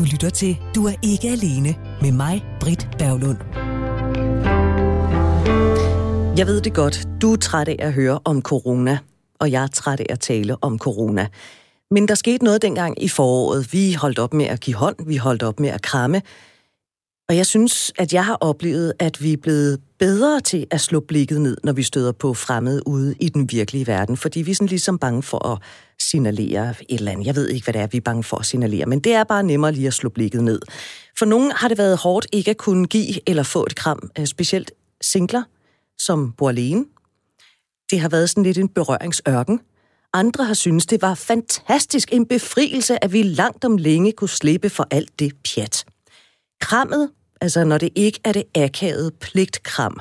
Du lytter til Du er ikke alene med mig, Britt Berglund. Jeg ved det godt. Du er træt af at høre om corona, og jeg er træt af at tale om corona. Men der skete noget dengang i foråret. Vi holdt op med at give hånd, vi holdt op med at kramme. Og jeg synes, at jeg har oplevet, at vi er blevet bedre til at slå blikket ned, når vi støder på fremmede ude i den virkelige verden. Fordi vi er sådan ligesom bange for at signalere et eller andet. Jeg ved ikke, hvad det er, vi er bange for at signalere, men det er bare nemmere lige at slå blikket ned. For nogen har det været hårdt ikke at kunne give eller få et kram, øh, specielt singler, som bor alene. Det har været sådan lidt en berøringsørken. Andre har syntes, det var fantastisk en befrielse, at vi langt om længe kunne slippe for alt det pjat. Krammet, altså når det ikke er det akavede pligtkram,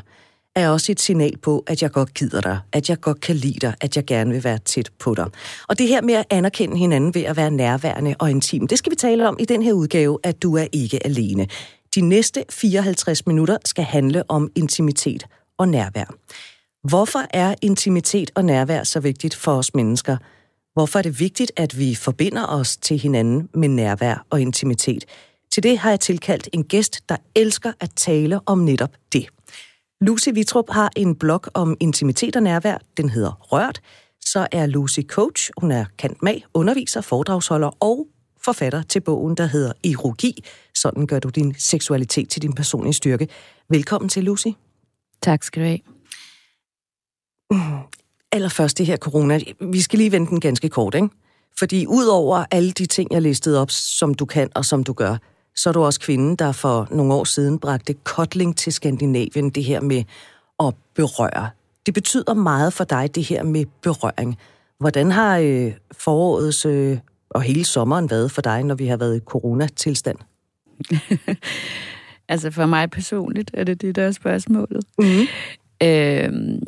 er også et signal på, at jeg godt gider dig, at jeg godt kan lide dig, at jeg gerne vil være tæt på dig. Og det her med at anerkende hinanden ved at være nærværende og intim, det skal vi tale om i den her udgave, at du er ikke alene. De næste 54 minutter skal handle om intimitet og nærvær. Hvorfor er intimitet og nærvær så vigtigt for os mennesker? Hvorfor er det vigtigt, at vi forbinder os til hinanden med nærvær og intimitet? Til det har jeg tilkaldt en gæst, der elsker at tale om netop det. Lucy Vitrup har en blog om intimitet og nærvær. Den hedder Rørt. Så er Lucy coach. Hun er kant mag, underviser, foredragsholder og forfatter til bogen, der hedder Erogi. Sådan gør du din seksualitet til din personlige styrke. Velkommen til, Lucy. Tak skal du have. Allerførst det her corona. Vi skal lige vente den ganske kort, ikke? Fordi udover alle de ting, jeg listede op, som du kan og som du gør, så er du også kvinden, der for nogle år siden bragte kotling til Skandinavien, det her med at berøre. Det betyder meget for dig, det her med berøring. Hvordan har øh, forårets øh, og hele sommeren været for dig, når vi har været i coronatilstand? altså for mig personligt, er det det, der er spørgsmålet. Mm-hmm. Øh,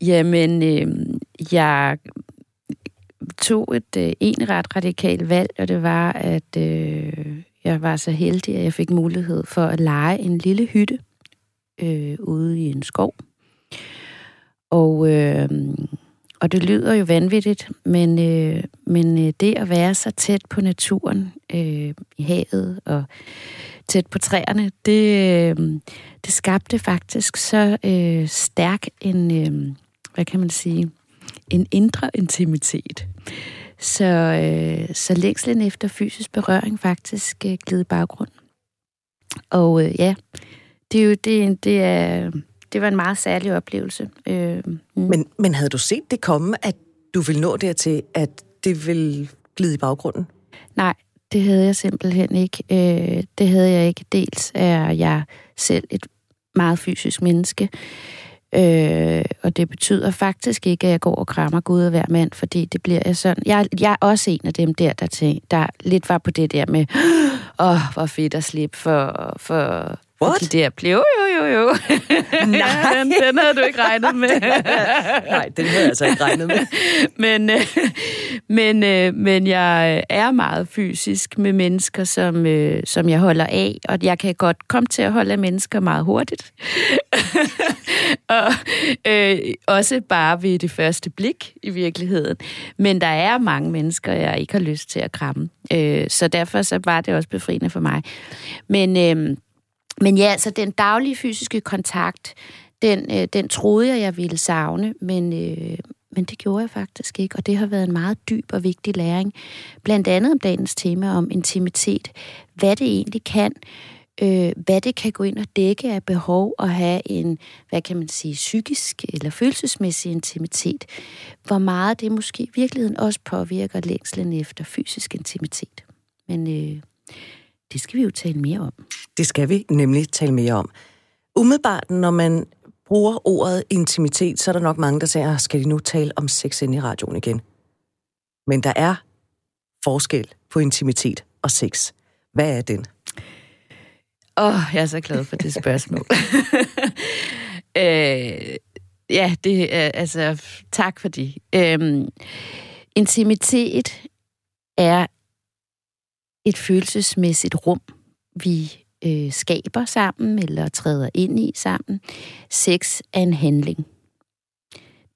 jamen, øh, jeg tog et øh, en ret radikalt valg, og det var, at øh, jeg var så heldig, at jeg fik mulighed for at lege en lille hytte øh, ude i en skov. Og, øh, og det lyder jo vanvittigt, men, øh, men øh, det at være så tæt på naturen, øh, i havet og tæt på træerne, det, øh, det skabte faktisk så øh, stærk en, øh, hvad kan man sige, en indre intimitet. Så, øh, så længslen efter fysisk berøring faktisk øh, gled i baggrund. Og øh, ja, det er jo det, det er det var en meget særlig oplevelse. Øh, mm. men, men havde du set det komme, at du ville nå dertil, at det ville glide i baggrunden? Nej, det havde jeg simpelthen ikke. Øh, det havde jeg ikke. Dels er jeg selv et meget fysisk menneske. Øh, og det betyder faktisk ikke, at jeg går og krammer Gud og hver mand, fordi det bliver jeg sådan. Jeg, jeg er også en af dem der, der, tænk, der lidt var på det der med, åh, oh, hvor fedt at slippe for, for What? De der blev jo, jo, jo. Nej. den, den havde du ikke regnet med. Nej, den havde jeg altså ikke regnet med. men, øh, men, øh, men jeg er meget fysisk med mennesker, som, øh, som jeg holder af, og jeg kan godt komme til at holde af mennesker meget hurtigt. og øh, også bare ved det første blik i virkeligheden. Men der er mange mennesker, jeg ikke har lyst til at kramme. Øh, så derfor så var det også befriende for mig. Men... Øh, men ja, altså den daglige fysiske kontakt, den, øh, den troede jeg, jeg ville savne, men, øh, men det gjorde jeg faktisk ikke, og det har været en meget dyb og vigtig læring. Blandt andet om dagens tema om intimitet. Hvad det egentlig kan, øh, hvad det kan gå ind og dække af behov og have en, hvad kan man sige, psykisk eller følelsesmæssig intimitet. Hvor meget det måske i virkeligheden også påvirker længslen efter fysisk intimitet. Men øh, det skal vi jo tale mere om. Det skal vi nemlig tale mere om. Umiddelbart, når man bruger ordet intimitet, så er der nok mange, der siger, skal de nu tale om sex ind i radioen igen? Men der er forskel på intimitet og sex. Hvad er den? Åh, oh, jeg er så glad for det spørgsmål. øh, ja, det er altså, tak for det. Øh, intimitet er et følelsesmæssigt rum, vi øh, skaber sammen eller træder ind i sammen. Sex er en handling.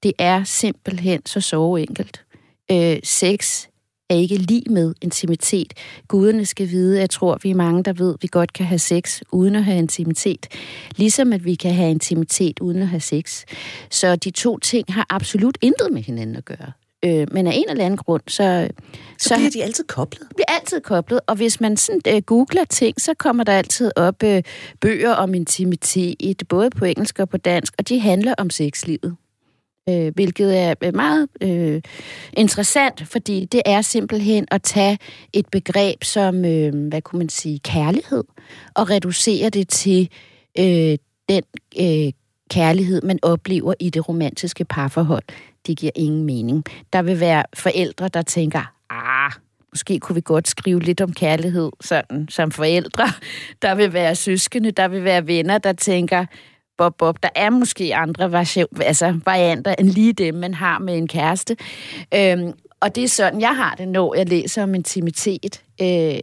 Det er simpelthen så så enkelt. Øh, sex er ikke lige med intimitet. Guderne skal vide, jeg tror, vi er mange, der ved, at vi godt kan have sex uden at have intimitet. Ligesom at vi kan have intimitet uden at have sex. Så de to ting har absolut intet med hinanden at gøre. Øh, men af en eller anden grund, så... Så, så bliver de altid koblet? Bliver altid koblet, og hvis man sådan øh, googler ting, så kommer der altid op øh, bøger om intimitet, både på engelsk og på dansk, og de handler om sexlivet. Øh, hvilket er øh, meget øh, interessant, fordi det er simpelthen at tage et begreb som, øh, hvad kunne man sige, kærlighed, og reducere det til øh, den øh, kærlighed, man oplever i det romantiske parforhold det giver ingen mening. Der vil være forældre, der tænker, ah, måske kunne vi godt skrive lidt om kærlighed sådan, som forældre. Der vil være søskende, der vil være venner, der tænker, Bob, Bob, der er måske andre variation, altså varianter end lige dem, man har med en kæreste. Øhm, og det er sådan, jeg har det, når jeg læser om intimitet. Øh,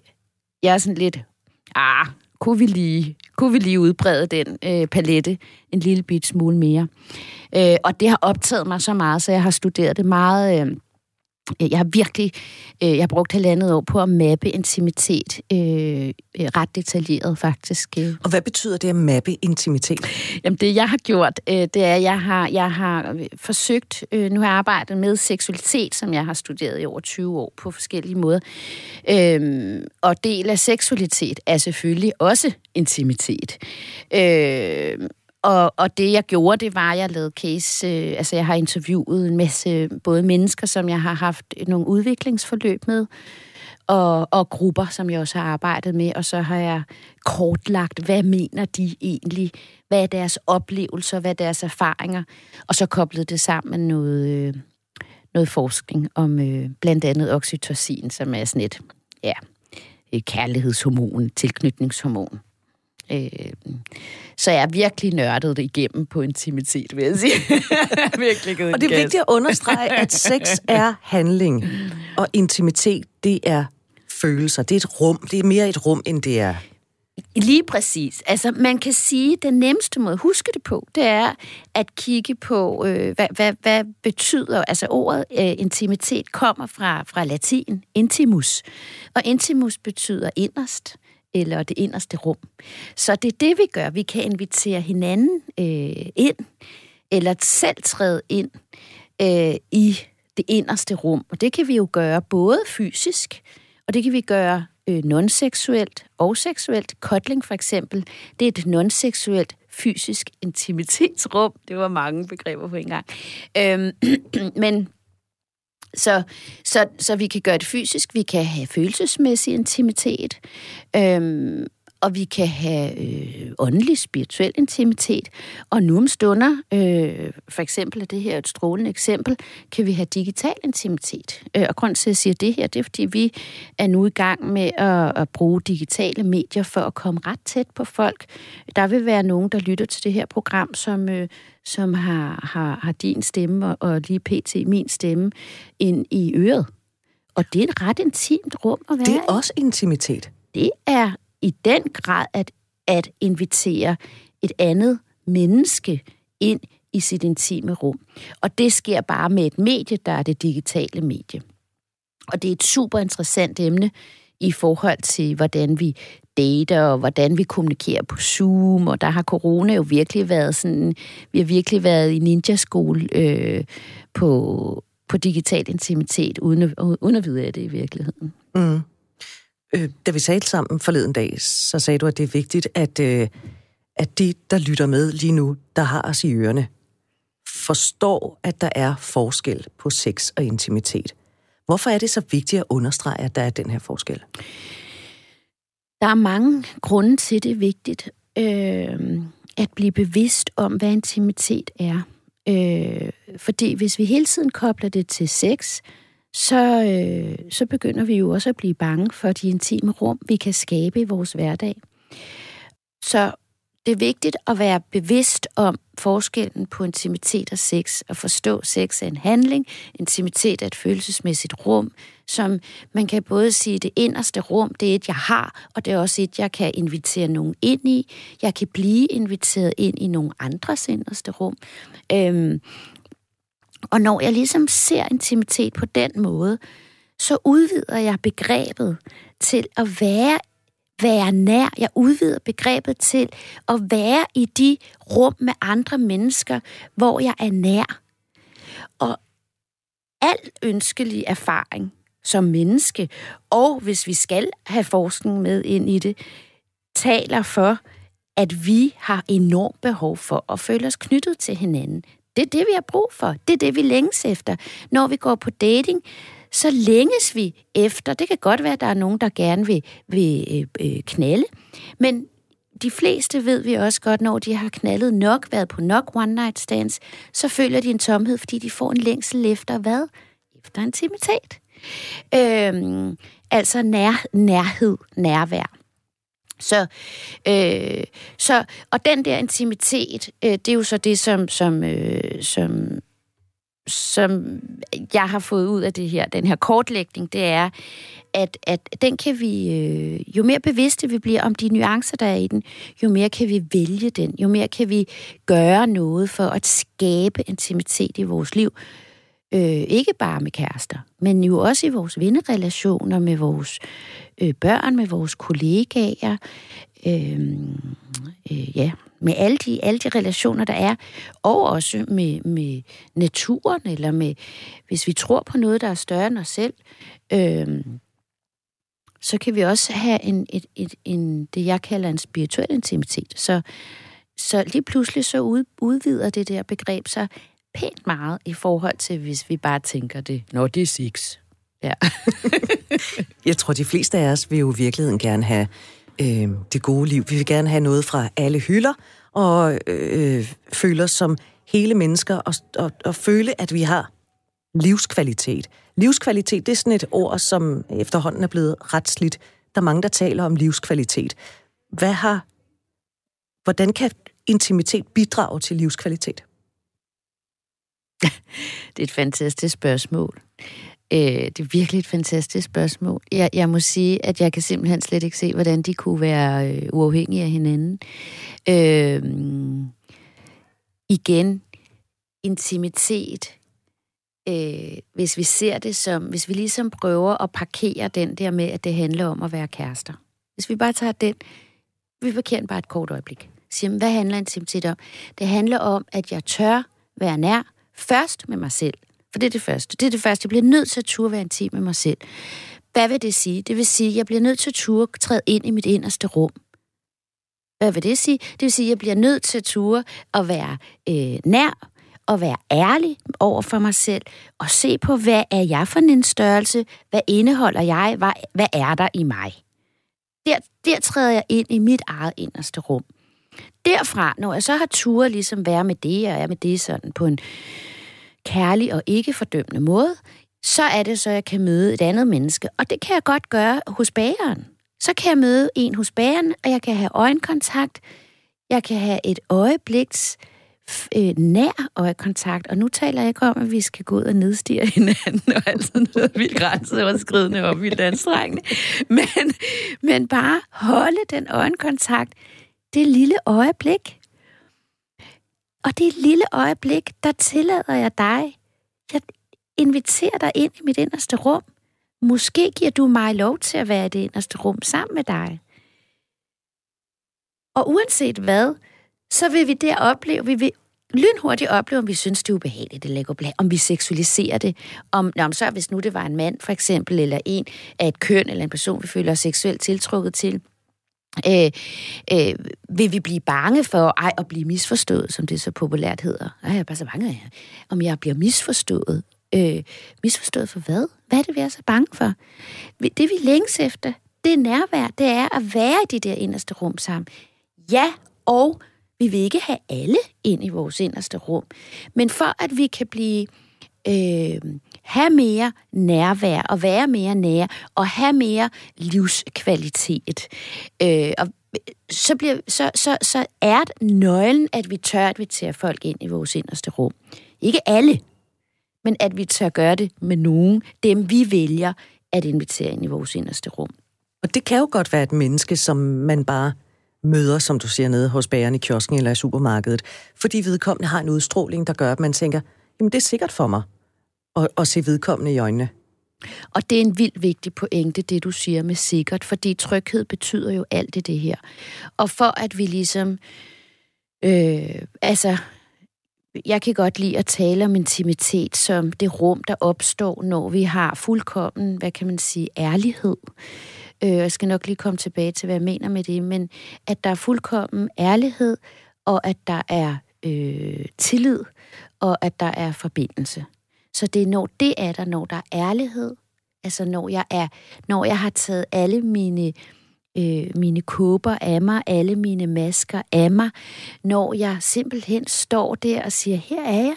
jeg er sådan lidt, ah, kunne vi lige, kunne vi lige udbrede den øh, palette en lille bit smule mere. Øh, og det har optaget mig så meget, så jeg har studeret det meget... Øh, jeg har virkelig øh, jeg har brugt halvandet år på at mappe intimitet øh, øh, ret detaljeret faktisk. Øh. Og hvad betyder det at mappe intimitet? Jamen det jeg har gjort, øh, det er, at jeg har, jeg har forsøgt, øh, nu har jeg arbejdet med seksualitet, som jeg har studeret i over 20 år på forskellige måder. Øh, og del af seksualitet er selvfølgelig også intimitet. Øh, og, og det, jeg gjorde, det var, at jeg lavede case... Øh, altså, jeg har interviewet en masse både mennesker, som jeg har haft nogle udviklingsforløb med, og, og grupper, som jeg også har arbejdet med, og så har jeg kortlagt, hvad mener de egentlig, hvad er deres oplevelser, hvad er deres erfaringer, og så koblet det sammen med noget, øh, noget forskning om øh, blandt andet oxytocin, som er sådan et, ja, et kærlighedshormon, tilknytningshormon. Øh, så jeg er virkelig nørdet det igennem på intimitet, vil jeg sige. virkelig og det er vigtigt at understrege, at sex er handling, og intimitet, det er følelser. Det er et rum. Det er mere et rum, end det er Lige præcis. Altså, man kan sige, at den nemmeste måde at huske det på, det er at kigge på, øh, hvad, hvad, hvad betyder, altså ordet øh, intimitet kommer fra, fra latin, intimus. Og intimus betyder inderst eller det inderste rum. Så det er det, vi gør. Vi kan invitere hinanden øh, ind, eller selv træde ind øh, i det inderste rum. Og det kan vi jo gøre både fysisk, og det kan vi gøre øh, non-seksuelt og seksuelt. Kotling for eksempel, det er et non-seksuelt fysisk intimitetsrum. Det var mange begreber på en gang. Øhm, men så, så, så vi kan gøre det fysisk, vi kan have følelsesmæssig intimitet, øhm, og vi kan have øh, åndelig, spirituel intimitet. Og nu om stunder, øh, for eksempel er det her et strålende eksempel, kan vi have digital intimitet. Øh, og grund til, at jeg siger det her, det er, fordi vi er nu i gang med at, at bruge digitale medier for at komme ret tæt på folk. Der vil være nogen, der lytter til det her program, som, øh, som har, har, har din stemme og, og lige pt. min stemme ind i øret. Og det er et ret intimt rum at være Det er også intimitet. Det er i den grad at, at invitere et andet menneske ind i sit intime rum. Og det sker bare med et medie, der er det digitale medie. Og det er et super interessant emne i forhold til, hvordan vi dater, og hvordan vi kommunikerer på Zoom, og der har corona jo virkelig været sådan, vi har virkelig været i ninja-skole øh, på, på digital intimitet, uden at, uden at vide af det i virkeligheden. Mm. Øh, da vi talte sammen forleden dag, så sagde du, at det er vigtigt, at, øh, at de, der lytter med lige nu, der har os i ørerne, forstår, at der er forskel på sex og intimitet. Hvorfor er det så vigtigt at understrege, at der er den her forskel? Der er mange grunde til, det er vigtigt øh, at blive bevidst om, hvad intimitet er. Øh, fordi hvis vi hele tiden kobler det til sex, så, øh, så begynder vi jo også at blive bange for de intime rum, vi kan skabe i vores hverdag. Så det er vigtigt at være bevidst om forskellen på intimitet og sex, og forstå sex er en handling, intimitet er et følelsesmæssigt rum, som man kan både sige, det inderste rum, det er et, jeg har, og det er også et, jeg kan invitere nogen ind i. Jeg kan blive inviteret ind i nogle andres inderste rum. Øhm, og når jeg ligesom ser intimitet på den måde, så udvider jeg begrebet til at være være nær. Jeg udvider begrebet til at være i de rum med andre mennesker, hvor jeg er nær. Og al ønskelig erfaring som menneske, og hvis vi skal have forskning med ind i det, taler for, at vi har enormt behov for at føle os knyttet til hinanden. Det er det, vi har brug for. Det er det, vi længes efter. Når vi går på dating, så længes vi efter. Det kan godt være, at der er nogen, der gerne vil, vil øh, øh, knalde, men de fleste ved vi også godt, når de har knaldet nok, været på nok one-night stands, så føler de en tomhed, fordi de får en længsel efter hvad? Efter intimitet. Øhm, altså nær, nærhed, nærvær. Så, øh, så, og den der intimitet, øh, det er jo så det, som, som, øh, som, som jeg har fået ud af det her, den her kortlægning, det er, at, at den kan vi, øh, jo mere bevidste vi bliver om de nuancer, der er i den, jo mere kan vi vælge den, jo mere kan vi gøre noget for at skabe intimitet i vores liv. Øh, ikke bare med kærester, men jo også i vores vennerelationer, med vores øh, børn, med vores kollegaer, øh, øh, ja, med alle de, alle de relationer, der er, og også med, med naturen, eller med, hvis vi tror på noget, der er større end os selv, øh, så kan vi også have en, et, et, en, det, jeg kalder en spirituel intimitet. Så, så lige pludselig så ud, udvider det der begreb sig pænt meget i forhold til, hvis vi bare tænker det, når det er sex. Ja. jeg tror, de fleste af os vil jo i virkeligheden gerne have øh, det gode liv. Vi vil gerne have noget fra alle hylder, og øh, føle os som hele mennesker, og, og, og føle, at vi har livskvalitet. Livskvalitet, det er sådan et ord, som efterhånden er blevet ret slidt. Der er mange, der taler om livskvalitet. Hvad har, hvordan kan intimitet bidrage til livskvalitet? Det er et fantastisk spørgsmål. Øh, det er virkelig et fantastisk spørgsmål. Jeg, jeg må sige, at jeg kan simpelthen slet ikke se, hvordan de kunne være øh, uafhængige af hinanden. Øh, igen, intimitet. Øh, hvis vi ser det som, hvis vi ligesom prøver at parkere den der med, at det handler om at være kærester. Hvis vi bare tager den, vi parkerer den bare et kort øjeblik. Siger, hvad handler intimitet om? Det handler om, at jeg tør være nær, først med mig selv. For det er det første. Det er det første. Jeg bliver nødt til at turde være intim med mig selv. Hvad vil det sige? Det vil sige, at jeg bliver nødt til at turde træde ind i mit inderste rum. Hvad vil det sige? Det vil sige, at jeg bliver nødt til at ture at være øh, nær, og være ærlig over for mig selv, og se på, hvad er jeg for en størrelse? Hvad indeholder jeg? Hvad, hvad er der i mig? Der, der træder jeg ind i mit eget inderste rum. Derfra, når jeg så har turet ligesom være med det, og er med det sådan på en kærlig og ikke fordømmende måde, så er det så, jeg kan møde et andet menneske. Og det kan jeg godt gøre hos bageren. Så kan jeg møde en hos bageren, og jeg kan have øjenkontakt. Jeg kan have et øjebliks øh, nær øjekontakt. Og nu taler jeg ikke om, at vi skal gå ud og nedstige hinanden og alt noget vildt grænseoverskridende og vildt anstrengende. Men, men bare holde den øjenkontakt det lille øjeblik. Og det lille øjeblik, der tillader jeg dig. Jeg inviterer dig ind i mit inderste rum. Måske giver du mig lov til at være i det inderste rum sammen med dig. Og uanset hvad, så vil vi der opleve, vi vil lynhurtigt opleve, om vi synes, det er ubehageligt, det lægger blag, om vi seksualiserer det, om, om så hvis nu det var en mand for eksempel, eller en af et køn, eller en person, vi føler os seksuelt tiltrukket til, Øh, øh, vil vi blive bange for ej, at blive misforstået, som det så populært hedder? Ej, jeg er bare så bange af, om jeg bliver misforstået. Øh, misforstået for hvad? Hvad er det, vi er så bange for? Det, vi længes efter, det er nærvær. Det er at være i det der inderste rum sammen. Ja, og vi vil ikke have alle ind i vores inderste rum. Men for at vi kan blive øh, have mere nærvær og være mere nær og have mere livskvalitet. Øh, og så, bliver, så, så, så er det nøglen, at vi tør at vi tager folk ind i vores inderste rum. Ikke alle, men at vi tør gøre det med nogen, dem vi vælger at invitere ind i vores inderste rum. Og det kan jo godt være et menneske, som man bare møder, som du siger, nede hos bageren i kiosken eller i supermarkedet, fordi vedkommende har en udstråling, der gør, at man tænker, jamen det er sikkert for mig og, og se vedkommende i øjnene. Og det er en vildt vigtig pointe, det du siger med sikkert, fordi tryghed betyder jo alt i det her. Og for at vi ligesom, øh, altså, jeg kan godt lide at tale om intimitet som det rum, der opstår, når vi har fuldkommen, hvad kan man sige, ærlighed. Øh, jeg skal nok lige komme tilbage til, hvad jeg mener med det, men at der er fuldkommen ærlighed, og at der er øh, tillid, og at der er forbindelse. Så det er når det er der, når der er ærlighed, altså når jeg er, når jeg har taget alle mine øh, mine kåber af mig, alle mine masker af mig, når jeg simpelthen står der og siger, her er jeg.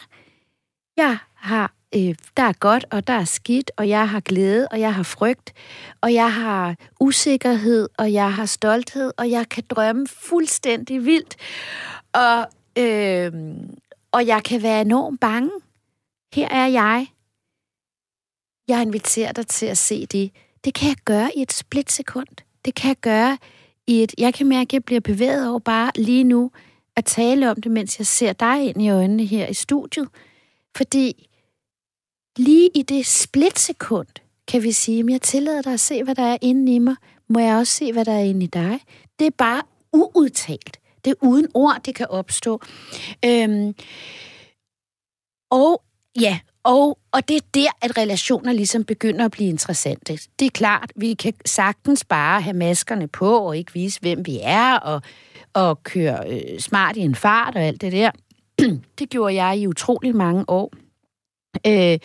Jeg har, øh, der er godt, og der er skidt, og jeg har glæde, og jeg har frygt, og jeg har usikkerhed, og jeg har stolthed, og jeg kan drømme fuldstændig vildt. Og, øh, og jeg kan være enormt bange. Her er jeg. Jeg inviterer dig til at se det. Det kan jeg gøre i et splitsekund. Det kan jeg gøre i et... Jeg kan mærke, at jeg bliver bevæget over bare lige nu at tale om det, mens jeg ser dig ind i øjnene her i studiet. Fordi lige i det splitsekund, kan vi sige, at jeg tillader dig at se, hvad der er inde i mig. Må jeg også se, hvad der er inde i dig? Det er bare uudtalt. Det er uden ord, det kan opstå. Øhm, og ja, og, og det er der, at relationer ligesom begynder at blive interessante. Det er klart, vi kan sagtens bare have maskerne på og ikke vise, hvem vi er, og, og køre øh, smart i en fart og alt det der. det gjorde jeg i utrolig mange år. Øh,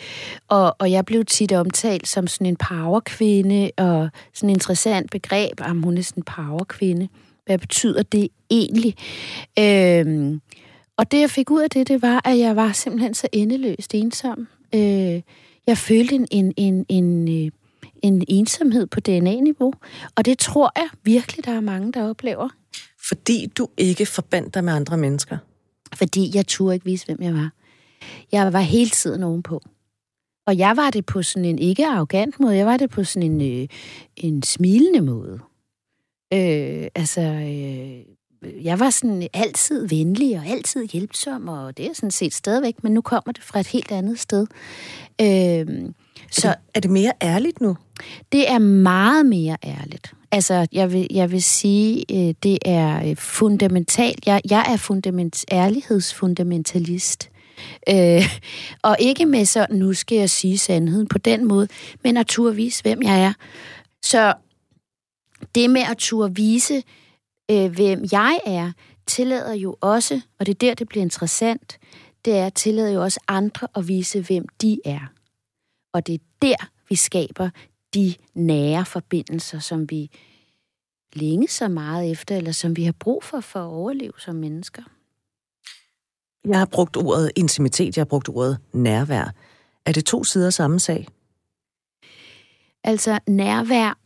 og, og jeg blev tit omtalt som sådan en powerkvinde, og sådan en interessant begreb, om hun er sådan en powerkvinde. Hvad betyder det egentlig? Øh, og det, jeg fik ud af det, det var, at jeg var simpelthen så endeløst ensom. Øh, jeg følte en, en, en, en, øh, en ensomhed på DNA-niveau, og det tror jeg virkelig, der er mange, der oplever. Fordi du ikke forbandt dig med andre mennesker? Fordi jeg turde ikke vise, hvem jeg var. Jeg var hele tiden ovenpå. Og jeg var det på sådan en ikke arrogant måde, jeg var det på sådan en, øh, en smilende måde. Øh, altså, øh, jeg var sådan altid venlig og altid hjælpsom, og det er sådan set stadigvæk, men nu kommer det fra et helt andet sted. Øh, så er det, er det mere ærligt nu? Det er meget mere ærligt. Altså, jeg vil, jeg vil sige, øh, det er øh, fundamentalt. Jeg, jeg er fundament, ærlighedsfundamentalist. Øh, og ikke med så, nu skal jeg sige sandheden på den måde, men naturligvis, hvem jeg er. Så det med at turde vise, øh, hvem jeg er, tillader jo også, og det er der, det bliver interessant, det er, tillader jo også andre at vise, hvem de er. Og det er der, vi skaber de nære forbindelser, som vi længe så meget efter, eller som vi har brug for for at overleve som mennesker. Jeg har brugt ordet intimitet, jeg har brugt ordet nærvær. Er det to sider samme sag? Altså nærvær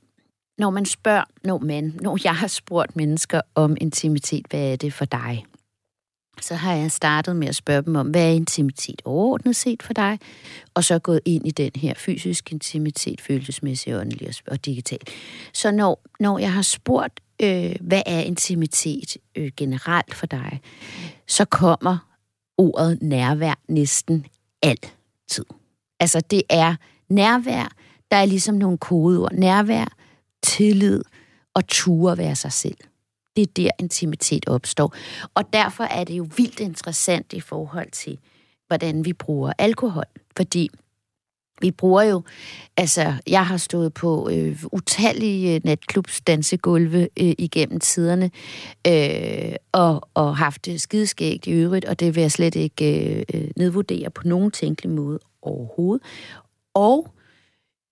når man spørger, når man, når jeg har spurgt mennesker om intimitet, hvad er det for dig? Så har jeg startet med at spørge dem om, hvad er intimitet overordnet set for dig? Og så gået ind i den her fysisk intimitet, følelsesmæssig, åndelig og digital. Så når, når jeg har spurgt, øh, hvad er intimitet øh, generelt for dig, så kommer ordet nærvær næsten altid. Altså det er nærvær, der er ligesom nogle kodeord. Nærvær, tillid og ture være sig selv. Det er der intimitet opstår. Og derfor er det jo vildt interessant i forhold til, hvordan vi bruger alkohol. Fordi vi bruger jo, altså jeg har stået på øh, utallige øh, natklubs dansegulve øh, igennem tiderne, øh, og, og haft det skideskægt i øvrigt, og det vil jeg slet ikke øh, øh nedvurdere på nogen tænkelig måde overhovedet. Og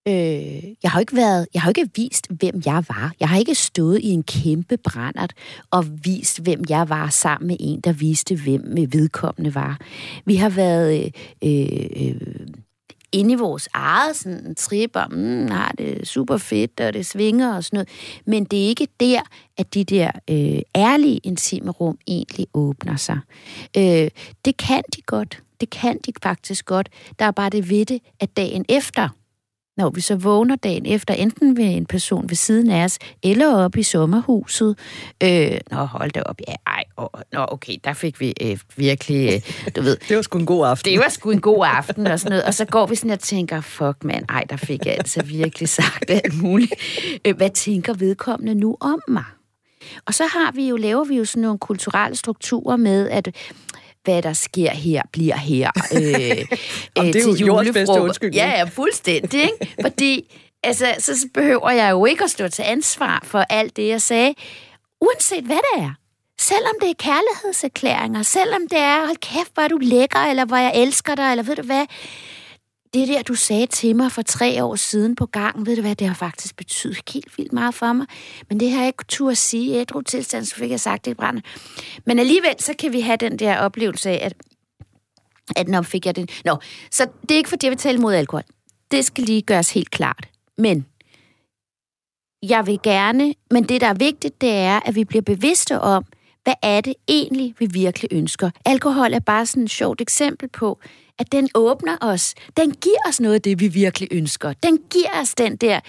Øh, jeg har ikke været, jeg har ikke vist, hvem jeg var. Jeg har ikke stået i en kæmpe brændert og vist, hvem jeg var sammen med en, der viste, hvem med vedkommende var. Vi har været øh, øh, inde i vores eget sådan, trip om, mm, har det super fedt, og det svinger og sådan noget. Men det er ikke der, at de der øh, ærlige, intime rum egentlig åbner sig. Øh, det kan de godt. Det kan de faktisk godt. Der er bare det ved det, at dagen efter, når vi så vågner dagen efter, enten ved en person ved siden af os, eller oppe i sommerhuset. Øh, nå, hold da op. Ja, ej, oh, nå, okay, der fik vi øh, virkelig, øh, du ved... det var sgu en god aften. Det var sgu en god aften og sådan noget. Og så går vi sådan og tænker, fuck mand, ej, der fik jeg altså virkelig sagt alt muligt. Øh, hvad tænker vedkommende nu om mig? Og så har vi jo, laver vi jo sådan nogle kulturelle strukturer med, at hvad der sker her, bliver her. Øh, øh, det er jo jordens bedste undskyldning. Ja, ja, fuldstændig. Ikke? Fordi altså, så behøver jeg jo ikke at stå til ansvar for alt det, jeg sagde, uanset hvad det er. Selvom det er kærlighedserklæringer, selvom det er, hold kæft, hvor er du lækker, eller hvor jeg elsker dig, eller ved du hvad, det der, du sagde til mig for tre år siden på gangen, ved du hvad, det har faktisk betydet helt vildt meget for mig. Men det har jeg ikke tur at sige i ædru tilstand, så fik jeg sagt det i brænde. Men alligevel, så kan vi have den der oplevelse af, at, at når fik jeg det. Nå, så det er ikke fordi, jeg vil tale mod alkohol. Det skal lige gøres helt klart. Men jeg vil gerne, men det, der er vigtigt, det er, at vi bliver bevidste om, hvad er det egentlig, vi virkelig ønsker. Alkohol er bare sådan et sjovt eksempel på, at den åbner os. Den giver os noget af det, vi virkelig ønsker. Den giver os den der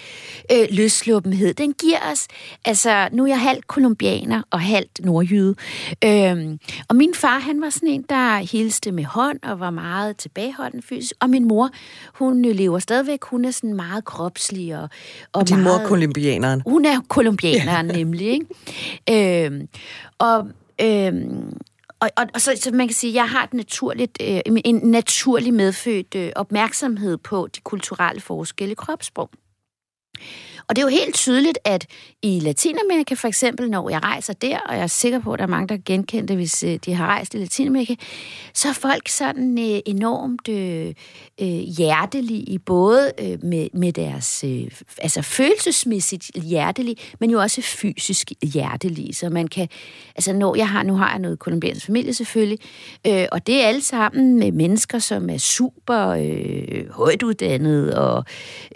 øh, løsluppenhed. Den giver os, altså nu er jeg halvt kolumbianer og halvt nordjyde. Øhm, og min far, han var sådan en, der hilste med hånd og var meget tilbageholdende fysisk. Og min mor, hun lever stadigvæk. Hun er sådan meget kropslig og, og, og din meget, mor er kolumbianeren? Hun er kolumbianeren nemlig, ikke? Øhm, og øhm, og, og, og så, så man kan sige, at jeg har et naturligt, øh, en naturlig medfødt øh, opmærksomhed på de kulturelle forskelle i kropssprog. Og det er jo helt tydeligt, at i Latinamerika for eksempel, når jeg rejser der, og jeg er sikker på, at der er mange, der genkender det, hvis øh, de har rejst i Latinamerika, så er folk sådan øh, enormt øh, øh, hjertelige, både øh, med, med deres øh, altså følelsesmæssigt hjertelige, men jo også fysisk hjertelige. Så man kan, altså når jeg har, nu har jeg noget kolumbiansk familie selvfølgelig, øh, og det er alle sammen med mennesker, som er super øh, højt uddannede og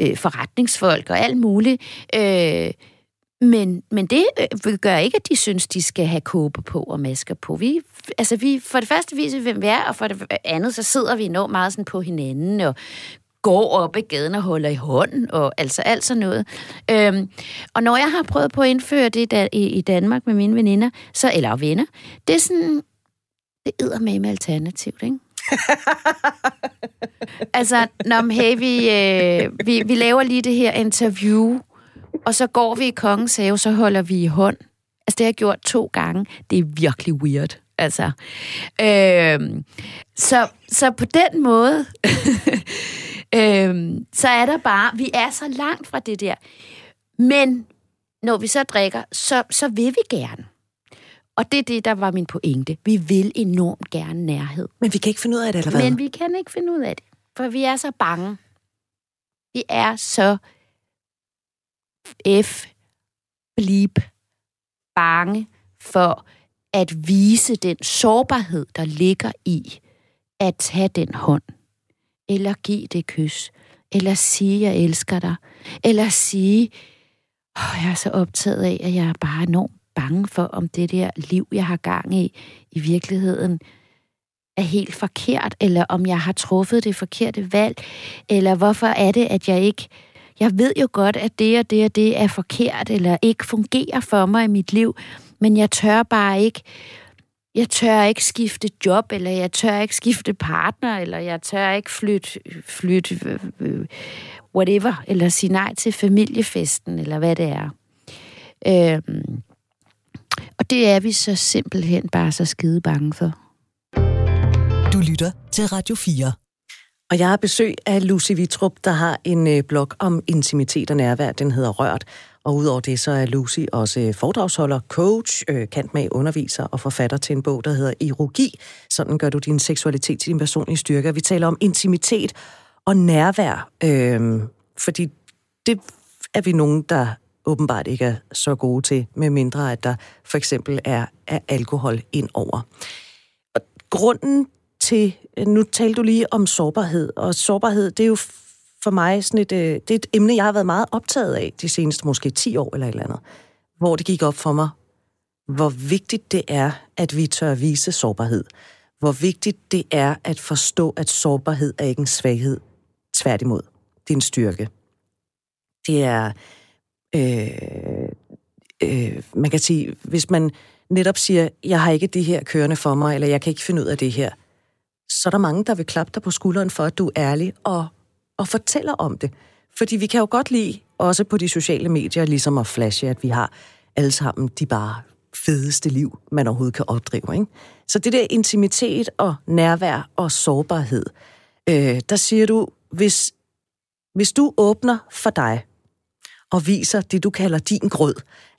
øh, forretningsfolk og alt muligt, Øh, men, men det øh, gør ikke, at de synes, de skal have kåbe på og masker på. Vi, altså vi, for det første viser vi, hvem vi er, og for det andet, så sidder vi enormt meget sådan på hinanden og går op ad gaden og holder i hånden, og altså alt sådan noget. Øhm, og når jeg har prøvet på at indføre det i, i Danmark med mine veninder, så, eller venner, det er sådan, det æder med med alternativt, ikke? altså, når hey, vi, øh, vi, vi laver lige det her interview, og så går vi i kongens have, så holder vi i hånd. Altså, det har jeg gjort to gange. Det er virkelig weird. Altså, øh, så, så på den måde, øh, så er der bare, vi er så langt fra det der. Men når vi så drikker, så, så vil vi gerne. Og det er det, der var min pointe. Vi vil enormt gerne nærhed. Men vi kan ikke finde ud af det, eller hvad? Men vi kan ikke finde ud af det, for vi er så bange. Vi er så F Blib. bange for at vise den sårbarhed, der ligger i at tage den hånd, eller give det kys, eller sige, jeg elsker dig, eller sige, oh, jeg er så optaget af, at jeg er bare enormt bange for, om det der liv, jeg har gang i, i virkeligheden er helt forkert, eller om jeg har truffet det forkerte valg, eller hvorfor er det, at jeg ikke... Jeg ved jo godt, at det og det og det er forkert, eller ikke fungerer for mig i mit liv, men jeg tør bare ikke jeg tør ikke skifte job, eller jeg tør ikke skifte partner, eller jeg tør ikke flytte, flytte øh, øh, whatever, eller sige nej til familiefesten, eller hvad det er. Øhm, og det er vi så simpelthen bare så skide bange for. Du lytter til Radio 4. Og jeg har besøg af Lucy Vitrup, der har en øh, blog om intimitet og nærvær. Den hedder Rørt. Og udover det, så er Lucy også øh, foredragsholder, coach, øh, kant med underviser og forfatter til en bog, der hedder Erogi. Sådan gør du din seksualitet til din personlige styrke. Vi taler om intimitet og nærvær, øh, fordi det er vi nogen, der åbenbart ikke er så gode til, med mindre at der for eksempel er, er alkohol ind over. Og grunden til, øh, nu talte du lige om sårbarhed, og sårbarhed, det er jo for mig sådan et, øh, det er et emne, jeg har været meget optaget af de seneste måske 10 år eller et eller andet, hvor det gik op for mig, hvor vigtigt det er, at vi tør vise sårbarhed. Hvor vigtigt det er at forstå, at sårbarhed er ikke en svaghed. Tværtimod, det er en styrke. Det er, øh, øh, man kan sige, hvis man netop siger, jeg har ikke det her kørende for mig, eller jeg kan ikke finde ud af det her, så er der mange, der vil klappe dig på skulderen for, at du er ærlig og, og fortæller om det. Fordi vi kan jo godt lide, også på de sociale medier, ligesom at flashe, at vi har alle sammen de bare fedeste liv, man overhovedet kan opdrive. Ikke? Så det der intimitet og nærvær og sårbarhed, øh, der siger du, hvis, hvis du åbner for dig og viser det, du kalder din grød,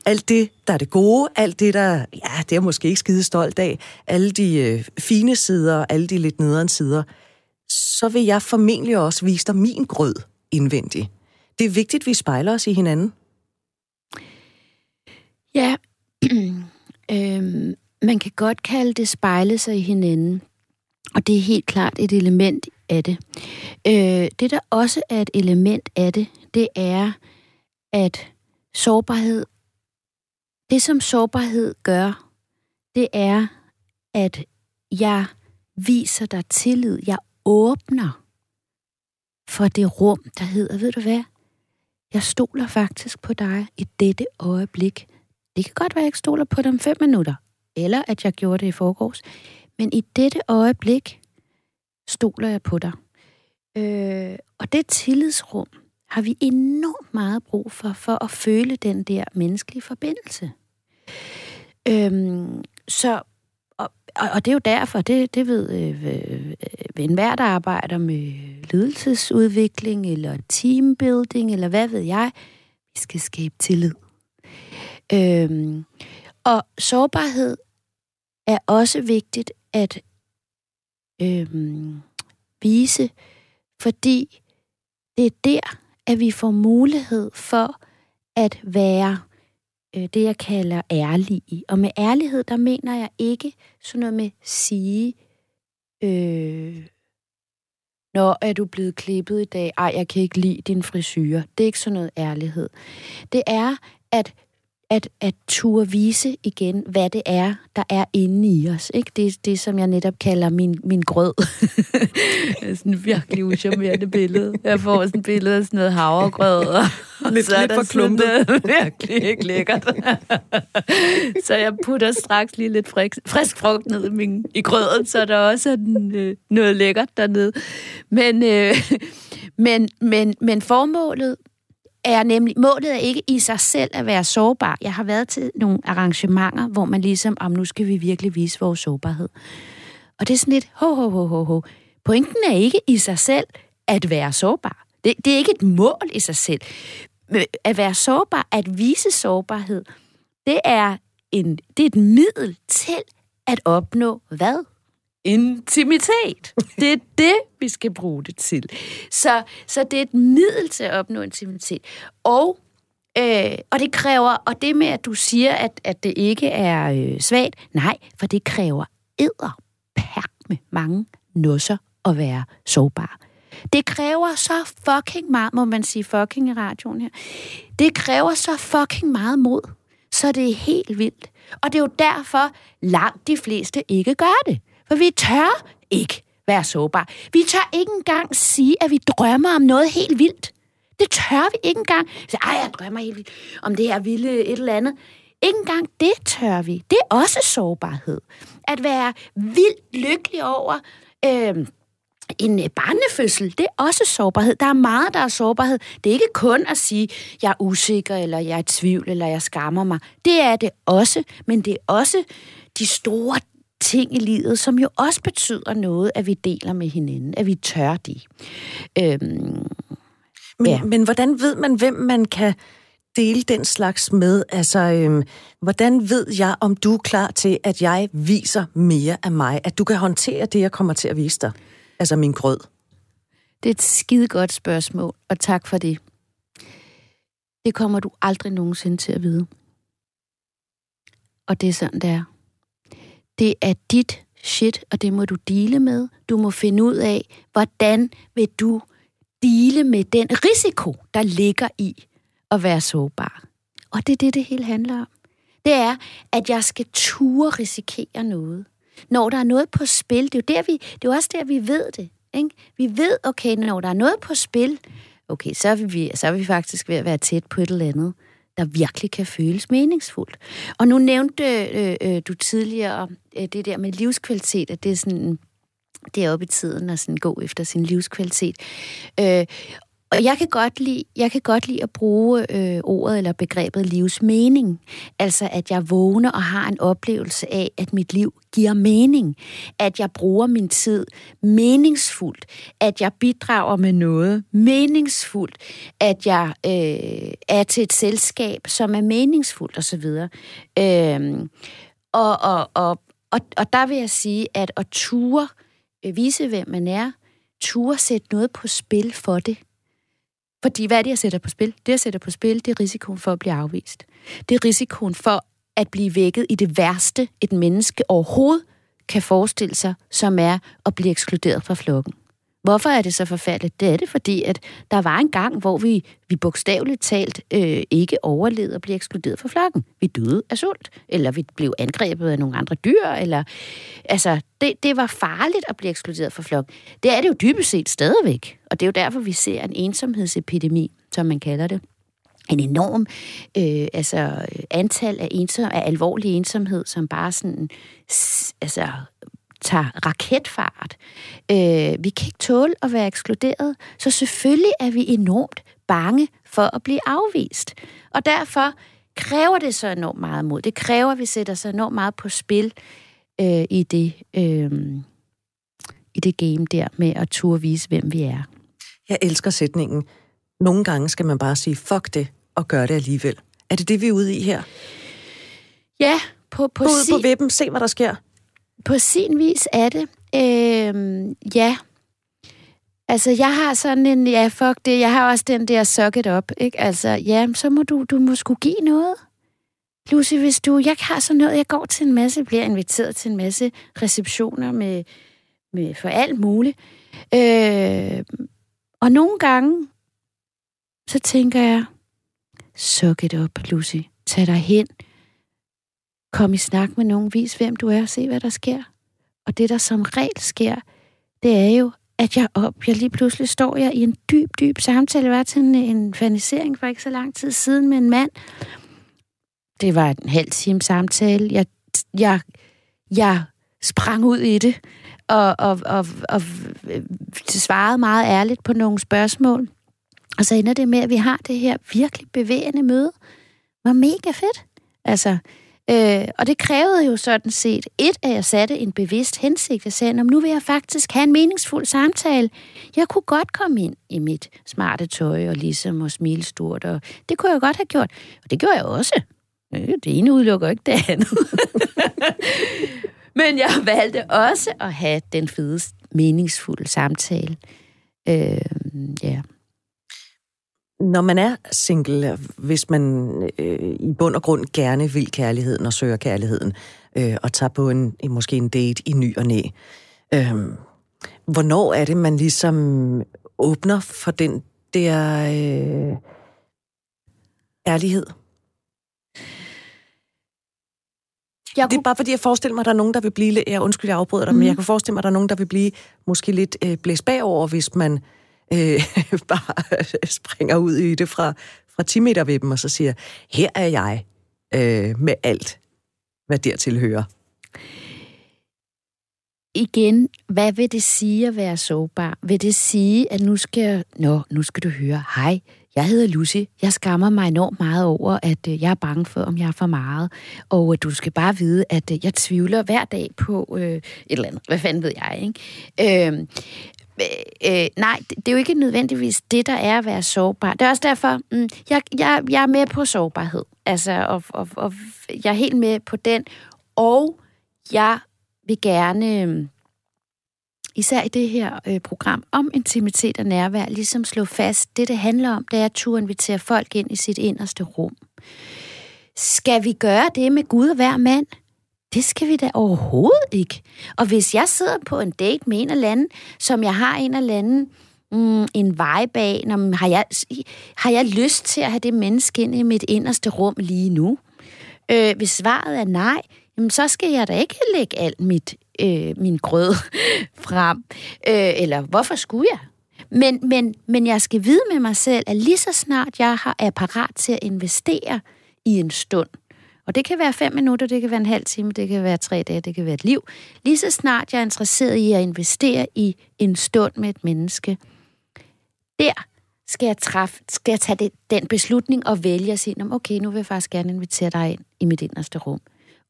alt det, der er det gode, alt det, der, ja, det er måske ikke skide stolt af, alle de øh, fine sider, alle de lidt nederen sider, så vil jeg formentlig også vise dig min grød indvendig. Det er vigtigt, at vi spejler os i hinanden. Ja, øhm, man kan godt kalde det spejle sig i hinanden, og det er helt klart et element af det. Øh, det, der også er et element af det, det er, at sårbarhed, det som sårbarhed gør, det er, at jeg viser dig tillid. Jeg åbner for det rum, der hedder, ved du hvad, jeg stoler faktisk på dig i dette øjeblik. Det kan godt være, at jeg ikke stoler på dig om fem minutter, eller at jeg gjorde det i forgårs, men i dette øjeblik stoler jeg på dig. Øh, og det tillidsrum har vi enormt meget brug for, for at føle den der menneskelige forbindelse. Øhm, så, og, og det er jo derfor, det, det ved øh, øh, øh, enhver, der arbejder med ledelsesudvikling, eller teambuilding, eller hvad ved jeg, vi skal skabe tillid. Øhm, og sårbarhed er også vigtigt at øhm, vise, fordi det er der, at vi får mulighed for at være øh, det, jeg kalder ærlige. Og med ærlighed, der mener jeg ikke sådan noget med sige, øh, når er du blevet klippet i dag? Ej, jeg kan ikke lide din frisyr. Det er ikke sådan noget ærlighed. Det er at at, at turde vise igen, hvad det er, der er inde i os. Ikke? Det det, som jeg netop kalder min, min grød. sådan et virkelig uschammerende billede. Jeg får sådan et billede af sådan noget havregrød. Og, lidt, så er lidt der for klumpet. virkelig ikke lækkert. så jeg putter straks lige lidt frisk, frisk frugt ned i, min, i grøden, så der også er den, øh, noget lækkert dernede. Men, øh, men, men, men formålet er nemlig, målet er ikke i sig selv at være sårbar. Jeg har været til nogle arrangementer, hvor man ligesom, om nu skal vi virkelig vise vores sårbarhed. Og det er sådan lidt, ho, ho, ho, ho, ho. Pointen er ikke i sig selv at være sårbar. Det, det er ikke et mål i sig selv. At være sårbar, at vise sårbarhed, det er, en, det er et middel til at opnå hvad? Intimitet. Det er det, vi skal bruge det til. Så, så det er et middel til at opnå intimitet. Og, øh, og det kræver, og det med, at du siger, at, at det ikke er øh, svagt, nej, for det kræver æder med mange nusser at være sårbar. Det kræver så fucking meget, må man sige fucking i radioen her. Det kræver så fucking meget mod, så det er helt vildt. Og det er jo derfor, langt de fleste ikke gør det. For vi tør ikke være sårbare. Vi tør ikke engang sige, at vi drømmer om noget helt vildt. Det tør vi ikke engang. Så, Ej, jeg drømmer helt vildt om det her vilde et eller andet. Ikke engang det tør vi. Det er også sårbarhed. At være vildt lykkelig over øhm, øh, en barnefødsel, det er også sårbarhed. Der er meget, der er sårbarhed. Det er ikke kun at sige, jeg er usikker, eller jeg er i tvivl, eller jeg skammer mig. Det er det også, men det er også de store ting i livet, som jo også betyder noget, at vi deler med hinanden, at vi tør de. Øhm, men, ja. men hvordan ved man, hvem man kan dele den slags med? Altså, øhm, hvordan ved jeg, om du er klar til, at jeg viser mere af mig? At du kan håndtere det, jeg kommer til at vise dig? Altså min grød. Det er et skide godt spørgsmål, og tak for det. Det kommer du aldrig nogensinde til at vide. Og det er sådan, det er. Det er dit shit, og det må du dele med. Du må finde ud af, hvordan vil du dele med den risiko, der ligger i at være sårbar. Og det er det, det hele handler om. Det er, at jeg skal ture risikere noget. Når der er noget på spil, det er jo, der, vi, det er jo også der, vi ved det. Ikke? Vi ved, okay, når der er noget på spil, okay, så er vi, så er vi faktisk ved at være tæt på et eller andet, der virkelig kan føles meningsfuldt. Og nu nævnte øh, øh, du tidligere øh, det der med livskvalitet, at det er sådan det er oppe i tiden at sådan gå efter sin livskvalitet. Øh, og jeg kan godt lide, jeg kan godt lide at bruge øh, ordet eller begrebet livsmening. Altså, at jeg vågner og har en oplevelse af, at mit liv giver mening. At jeg bruger min tid meningsfuldt. At jeg bidrager med noget meningsfuldt. At jeg øh, er til et selskab, som er meningsfuldt osv. Øh, og, og, og, og, og der vil jeg sige, at at ture øh, vise, hvem man er, ture sætte noget på spil for det, fordi hvad er det, jeg sætter på spil? Det, jeg sætter på spil, det er risikoen for at blive afvist. Det er risikoen for at blive vækket i det værste, et menneske overhovedet kan forestille sig, som er at blive ekskluderet fra flokken. Hvorfor er det så forfærdeligt? Det er det, fordi at der var en gang, hvor vi, vi bogstaveligt talt øh, ikke overlevede og blev ekskluderet fra flokken. Vi døde af sult, eller vi blev angrebet af nogle andre dyr, eller... Altså, det, det var farligt at blive ekskluderet fra flokken. Det er det jo dybest set stadigvæk, og det er jo derfor, vi ser en ensomhedsepidemi, som man kalder det en enorm øh, altså, antal af, ensom, af alvorlig ensomhed, som bare sådan altså, tager raketfart. Øh, vi kan ikke tåle at være ekskluderet, så selvfølgelig er vi enormt bange for at blive afvist. Og derfor kræver det så enormt meget mod. Det kræver, at vi sætter sig enormt meget på spil øh, i, det, øh, i det game der med at turde vise, hvem vi er. Jeg elsker sætningen. Nogle gange skal man bare sige, fuck det, og gøre det alligevel. Er det det, vi er ude i her? Ja, på, på, si- på vippen, se hvad der sker. På sin vis er det. Øh, ja. Altså, jeg har sådan en, ja, fuck det, jeg har også den der suck it up, ikke? Altså, ja, så må du, du må skulle give noget. Lucy, hvis du, jeg har sådan noget, jeg går til en masse, bliver inviteret til en masse receptioner med, med for alt muligt. Øh, og nogle gange, så tænker jeg, suck it up, Lucy. Tag dig hen Kom i snak med nogen, vis hvem du er, se hvad der sker. Og det, der som regel sker, det er jo, at jeg op, jeg lige pludselig står jeg i en dyb, dyb samtale. Jeg var til en, en fanisering for ikke så lang tid siden med en mand. Det var en halv time samtale. Jeg, jeg, jeg sprang ud i det, og, og, og, og øh, svarede meget ærligt på nogle spørgsmål. Og så ender det med, at vi har det her virkelig bevægende møde. Det var mega fedt. Altså, Øh, og det krævede jo sådan set, et, at jeg satte en bevidst hensigt. Jeg sagde, nu vil jeg faktisk have en meningsfuld samtale. Jeg kunne godt komme ind i mit smarte tøj og ligesom og smile stort, og det kunne jeg godt have gjort. Og det gjorde jeg også. Øh, det ene udelukker ikke det andet. Men jeg valgte også at have den fedeste, meningsfulde samtale. Øh, ja når man er single, hvis man øh, i bund og grund gerne vil kærligheden og søger kærligheden, øh, og tager på en, måske en date i ny og næ, øh, hvornår er det, man ligesom åbner for den der øh, ærlighed? Jeg det er bare fordi, jeg forestiller mig, at der er nogen, der vil blive... Jeg undskyld, jeg afbryder dig, mm. men jeg kan forestille mig, at der er nogen, der vil blive måske lidt øh, blæst bagover, hvis man øh, bare øh, springer ud i det fra, fra 10 meter ved dem, og så siger, her er jeg øh, med alt, hvad dertil hører. Igen, hvad vil det sige at være sårbar? Vil det sige, at nu skal, nå, nu skal du høre, hej, jeg hedder Lucy. Jeg skammer mig enormt meget over, at øh, jeg er bange for, om jeg er for meget. Og øh, du skal bare vide, at jeg tvivler hver dag på øh, et eller andet. Hvad fanden ved jeg, ikke? Øh, Øh, øh, nej, det er jo ikke nødvendigvis det, der er at være sårbar. Det er også derfor, mm, jeg, jeg, jeg er med på sårbarhed. Altså, og, og, og jeg er helt med på den. Og jeg vil gerne, mm, især i det her øh, program om intimitet og nærvær, ligesom slå fast, det det handler om, det er at turde invitere folk ind i sit inderste rum. Skal vi gøre det med Gud og hver mand? Det skal vi da overhovedet ikke. Og hvis jeg sidder på en date med en eller anden, som jeg har en eller anden mm, en vej bag, når, har, jeg, har jeg lyst til at have det menneske ind i mit inderste rum lige nu? Øh, hvis svaret er nej, jamen, så skal jeg da ikke lægge alt mit, øh, min grød frem. Øh, eller hvorfor skulle jeg? Men, men, men jeg skal vide med mig selv, at lige så snart jeg har, er parat til at investere i en stund, og det kan være fem minutter, det kan være en halv time, det kan være tre dage, det kan være et liv. Lige så snart jeg er interesseret i at investere i en stund med et menneske, der skal jeg, træffe, skal jeg tage det, den beslutning og vælge at sige, okay, nu vil jeg faktisk gerne invitere dig ind i mit inderste rum.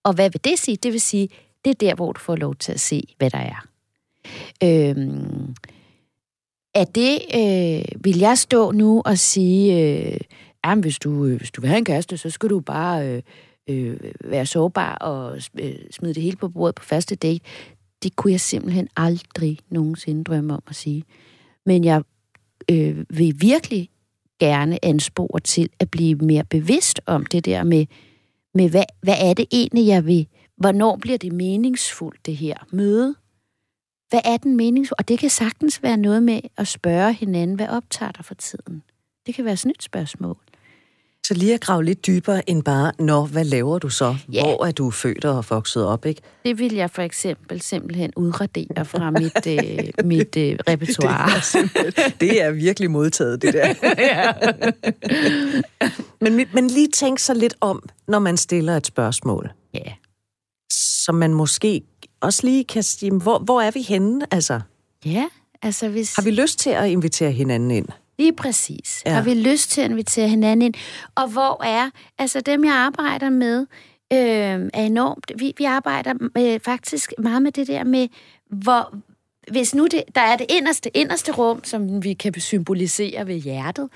Og hvad vil det sige? Det vil sige, det er der, hvor du får lov til at se, hvad der er. Øhm, er det, øh, vil jeg stå nu og sige, øh, jamen, hvis du, øh, hvis du vil have en kæreste, så skal du bare øh, øh, være sårbar og øh, smide det hele på bordet på første date. Det kunne jeg simpelthen aldrig nogensinde drømme om at sige. Men jeg øh, vil virkelig gerne anspore til at blive mere bevidst om det der med, med hvad, hvad er det egentlig, jeg vil... Hvornår bliver det meningsfuldt, det her møde? Hvad er den meningsfuldt? Og det kan sagtens være noget med at spørge hinanden, hvad optager dig for tiden? Det kan være sådan et spørgsmål. Så lige at grave lidt dybere end bare, når hvad laver du så? Ja. Hvor er du født og vokset op, ikke? Det vil jeg for eksempel simpelthen udradere fra mit, øh, mit øh, repertoire. Det er, det er virkelig modtaget, det der. ja. men, men lige tænk så lidt om, når man stiller et spørgsmål. Ja. Så man måske også lige kan sige, hvor, hvor er vi henne, altså? Ja, altså hvis... Har vi lyst til at invitere hinanden ind? Lige præcis. Ja. Har vi lyst til at invitere hinanden ind? Og hvor er, altså dem jeg arbejder med, øh, er enormt, vi, vi arbejder med, faktisk meget med det der med, hvor, hvis nu det, der er det inderste, inderste rum, som vi kan symbolisere ved hjertet,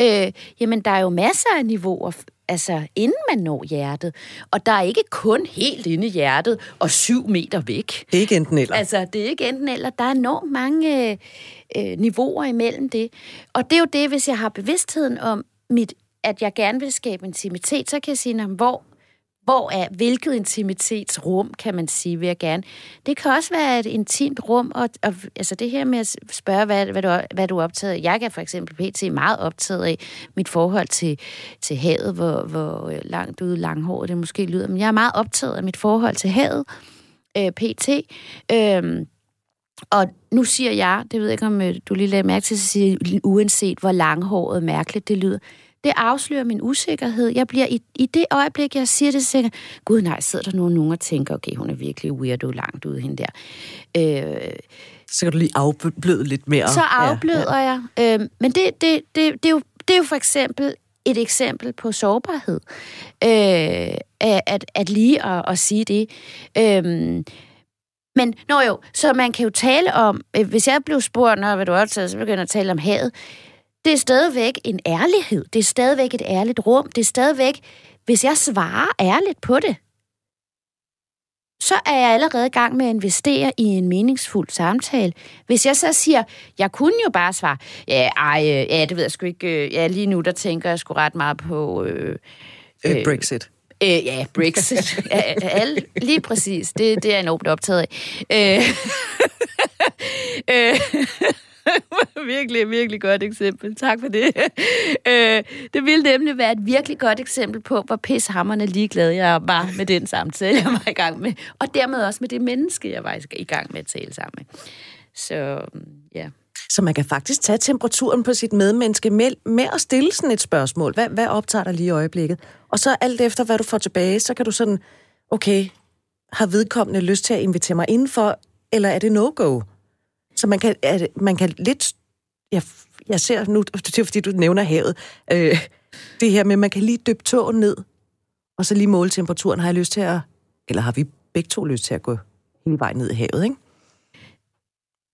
øh, jamen der er jo masser af niveauer, altså inden man når hjertet. Og der er ikke kun helt inde i hjertet og syv meter væk. Det er ikke enten eller. Altså, det er ikke enten eller. Der er enormt mange øh, øh, niveauer imellem det. Og det er jo det, hvis jeg har bevidstheden om, mit, at jeg gerne vil skabe intimitet, så kan jeg sige, hvor hvor er, hvilket intimitetsrum, kan man sige, vil jeg gerne. Det kan også være et intimt rum, og, og altså det her med at spørge, hvad, hvad, du, hvad du er optaget af. Jeg er for eksempel pt. meget optaget af mit forhold til, til havet, hvor, hvor langt ude langhåret det måske lyder, men jeg er meget optaget af mit forhold til havet, øh, pt. Øh, og nu siger jeg, det ved jeg ikke, om øh, du lige lagde mærke til, at sige, uanset hvor langhåret mærkeligt det lyder, det afslører min usikkerhed. Jeg bliver i, i det øjeblik, jeg siger det, tænker gud nej, sidder der nogen, nogen og tænker, okay, hun er virkelig weirdo langt ude hende der. Øh, så kan du lige afbløde lidt mere. Så afbløder ja, ja. jeg. Øh, men det, det, det, det, er jo, det er jo for eksempel et eksempel på sårbarhed. Øh, at, at lige at, at sige det. Øh, men nå jo, så man kan jo tale om, øh, hvis jeg blev spurgt, når hvad du optaget, så begynder jeg at tale om havet det er stadigvæk en ærlighed. Det er stadigvæk et ærligt rum. Det er stadigvæk, hvis jeg svarer ærligt på det, så er jeg allerede i gang med at investere i en meningsfuld samtale. Hvis jeg så siger, jeg kunne jo bare svare, ja, ej, øh, ja, det ved jeg sgu ikke, øh, ja, lige nu der tænker jeg sgu ret meget på... Øh, øh, Brexit. Øh, ja, Brexit. ja, alle, lige præcis. Det, det er enormt optaget af. Øh, øh, virkelig, virkelig godt eksempel. Tak for det. Øh, det ville nemlig være et virkelig godt eksempel på, hvor pishammerne ligeglad jeg var med den samtale, jeg var i gang med. Og dermed også med det menneske, jeg var i gang med at tale sammen med. Så ja. Så man kan faktisk tage temperaturen på sit medmenneske med, med at stille sådan et spørgsmål. Hvad, hvad optager dig lige i øjeblikket? Og så alt efter, hvad du får tilbage, så kan du sådan, okay, har vedkommende lyst til at invitere mig indenfor, eller er det no-go? Så man kan, man kan lidt... Jeg, jeg ser nu, det er fordi, du nævner havet, øh, det her med, at man kan lige dyppe tåen ned, og så lige måle temperaturen. Har jeg lyst til at... Eller har vi begge to lyst til at gå hele vejen ned i havet, ikke?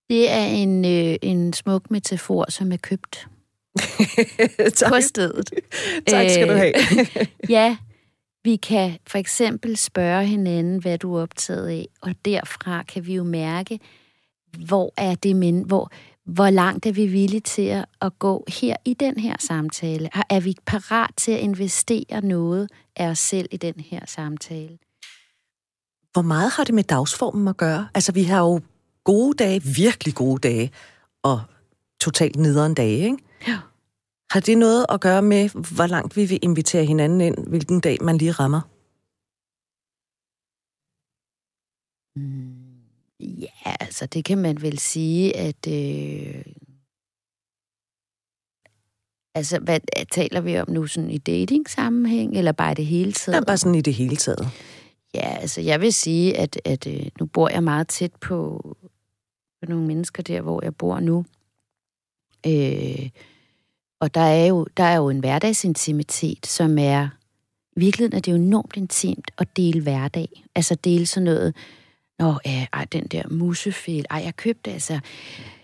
Det er en, øh, en smuk metafor, som er købt på stedet. tak skal du have. ja, vi kan for eksempel spørge hinanden, hvad du er optaget af, og derfra kan vi jo mærke, hvor er det men, hvor, hvor langt er vi villige til at, at gå her i den her samtale? Er vi parat til at investere noget af os selv i den her samtale? Hvor meget har det med dagsformen at gøre? Altså, vi har jo gode dage, virkelig gode dage, og totalt nederen dage, ikke? Ja. Har det noget at gøre med, hvor langt vi vil invitere hinanden ind, hvilken dag man lige rammer? Mm. Ja, altså det kan man vel sige, at øh, Altså, hvad taler vi om nu sådan i dating-sammenhæng, eller bare det hele taget? Ja, bare sådan i det hele taget. Ja, altså jeg vil sige, at, at øh, nu bor jeg meget tæt på, på nogle mennesker der, hvor jeg bor nu. Øh, og der er, jo, der er jo en hverdagsintimitet, som er... I virkeligheden er det jo enormt intimt at dele hverdag. Altså dele sådan noget... Nå, øh, ej, den der musefælde. Ej, jeg købte altså...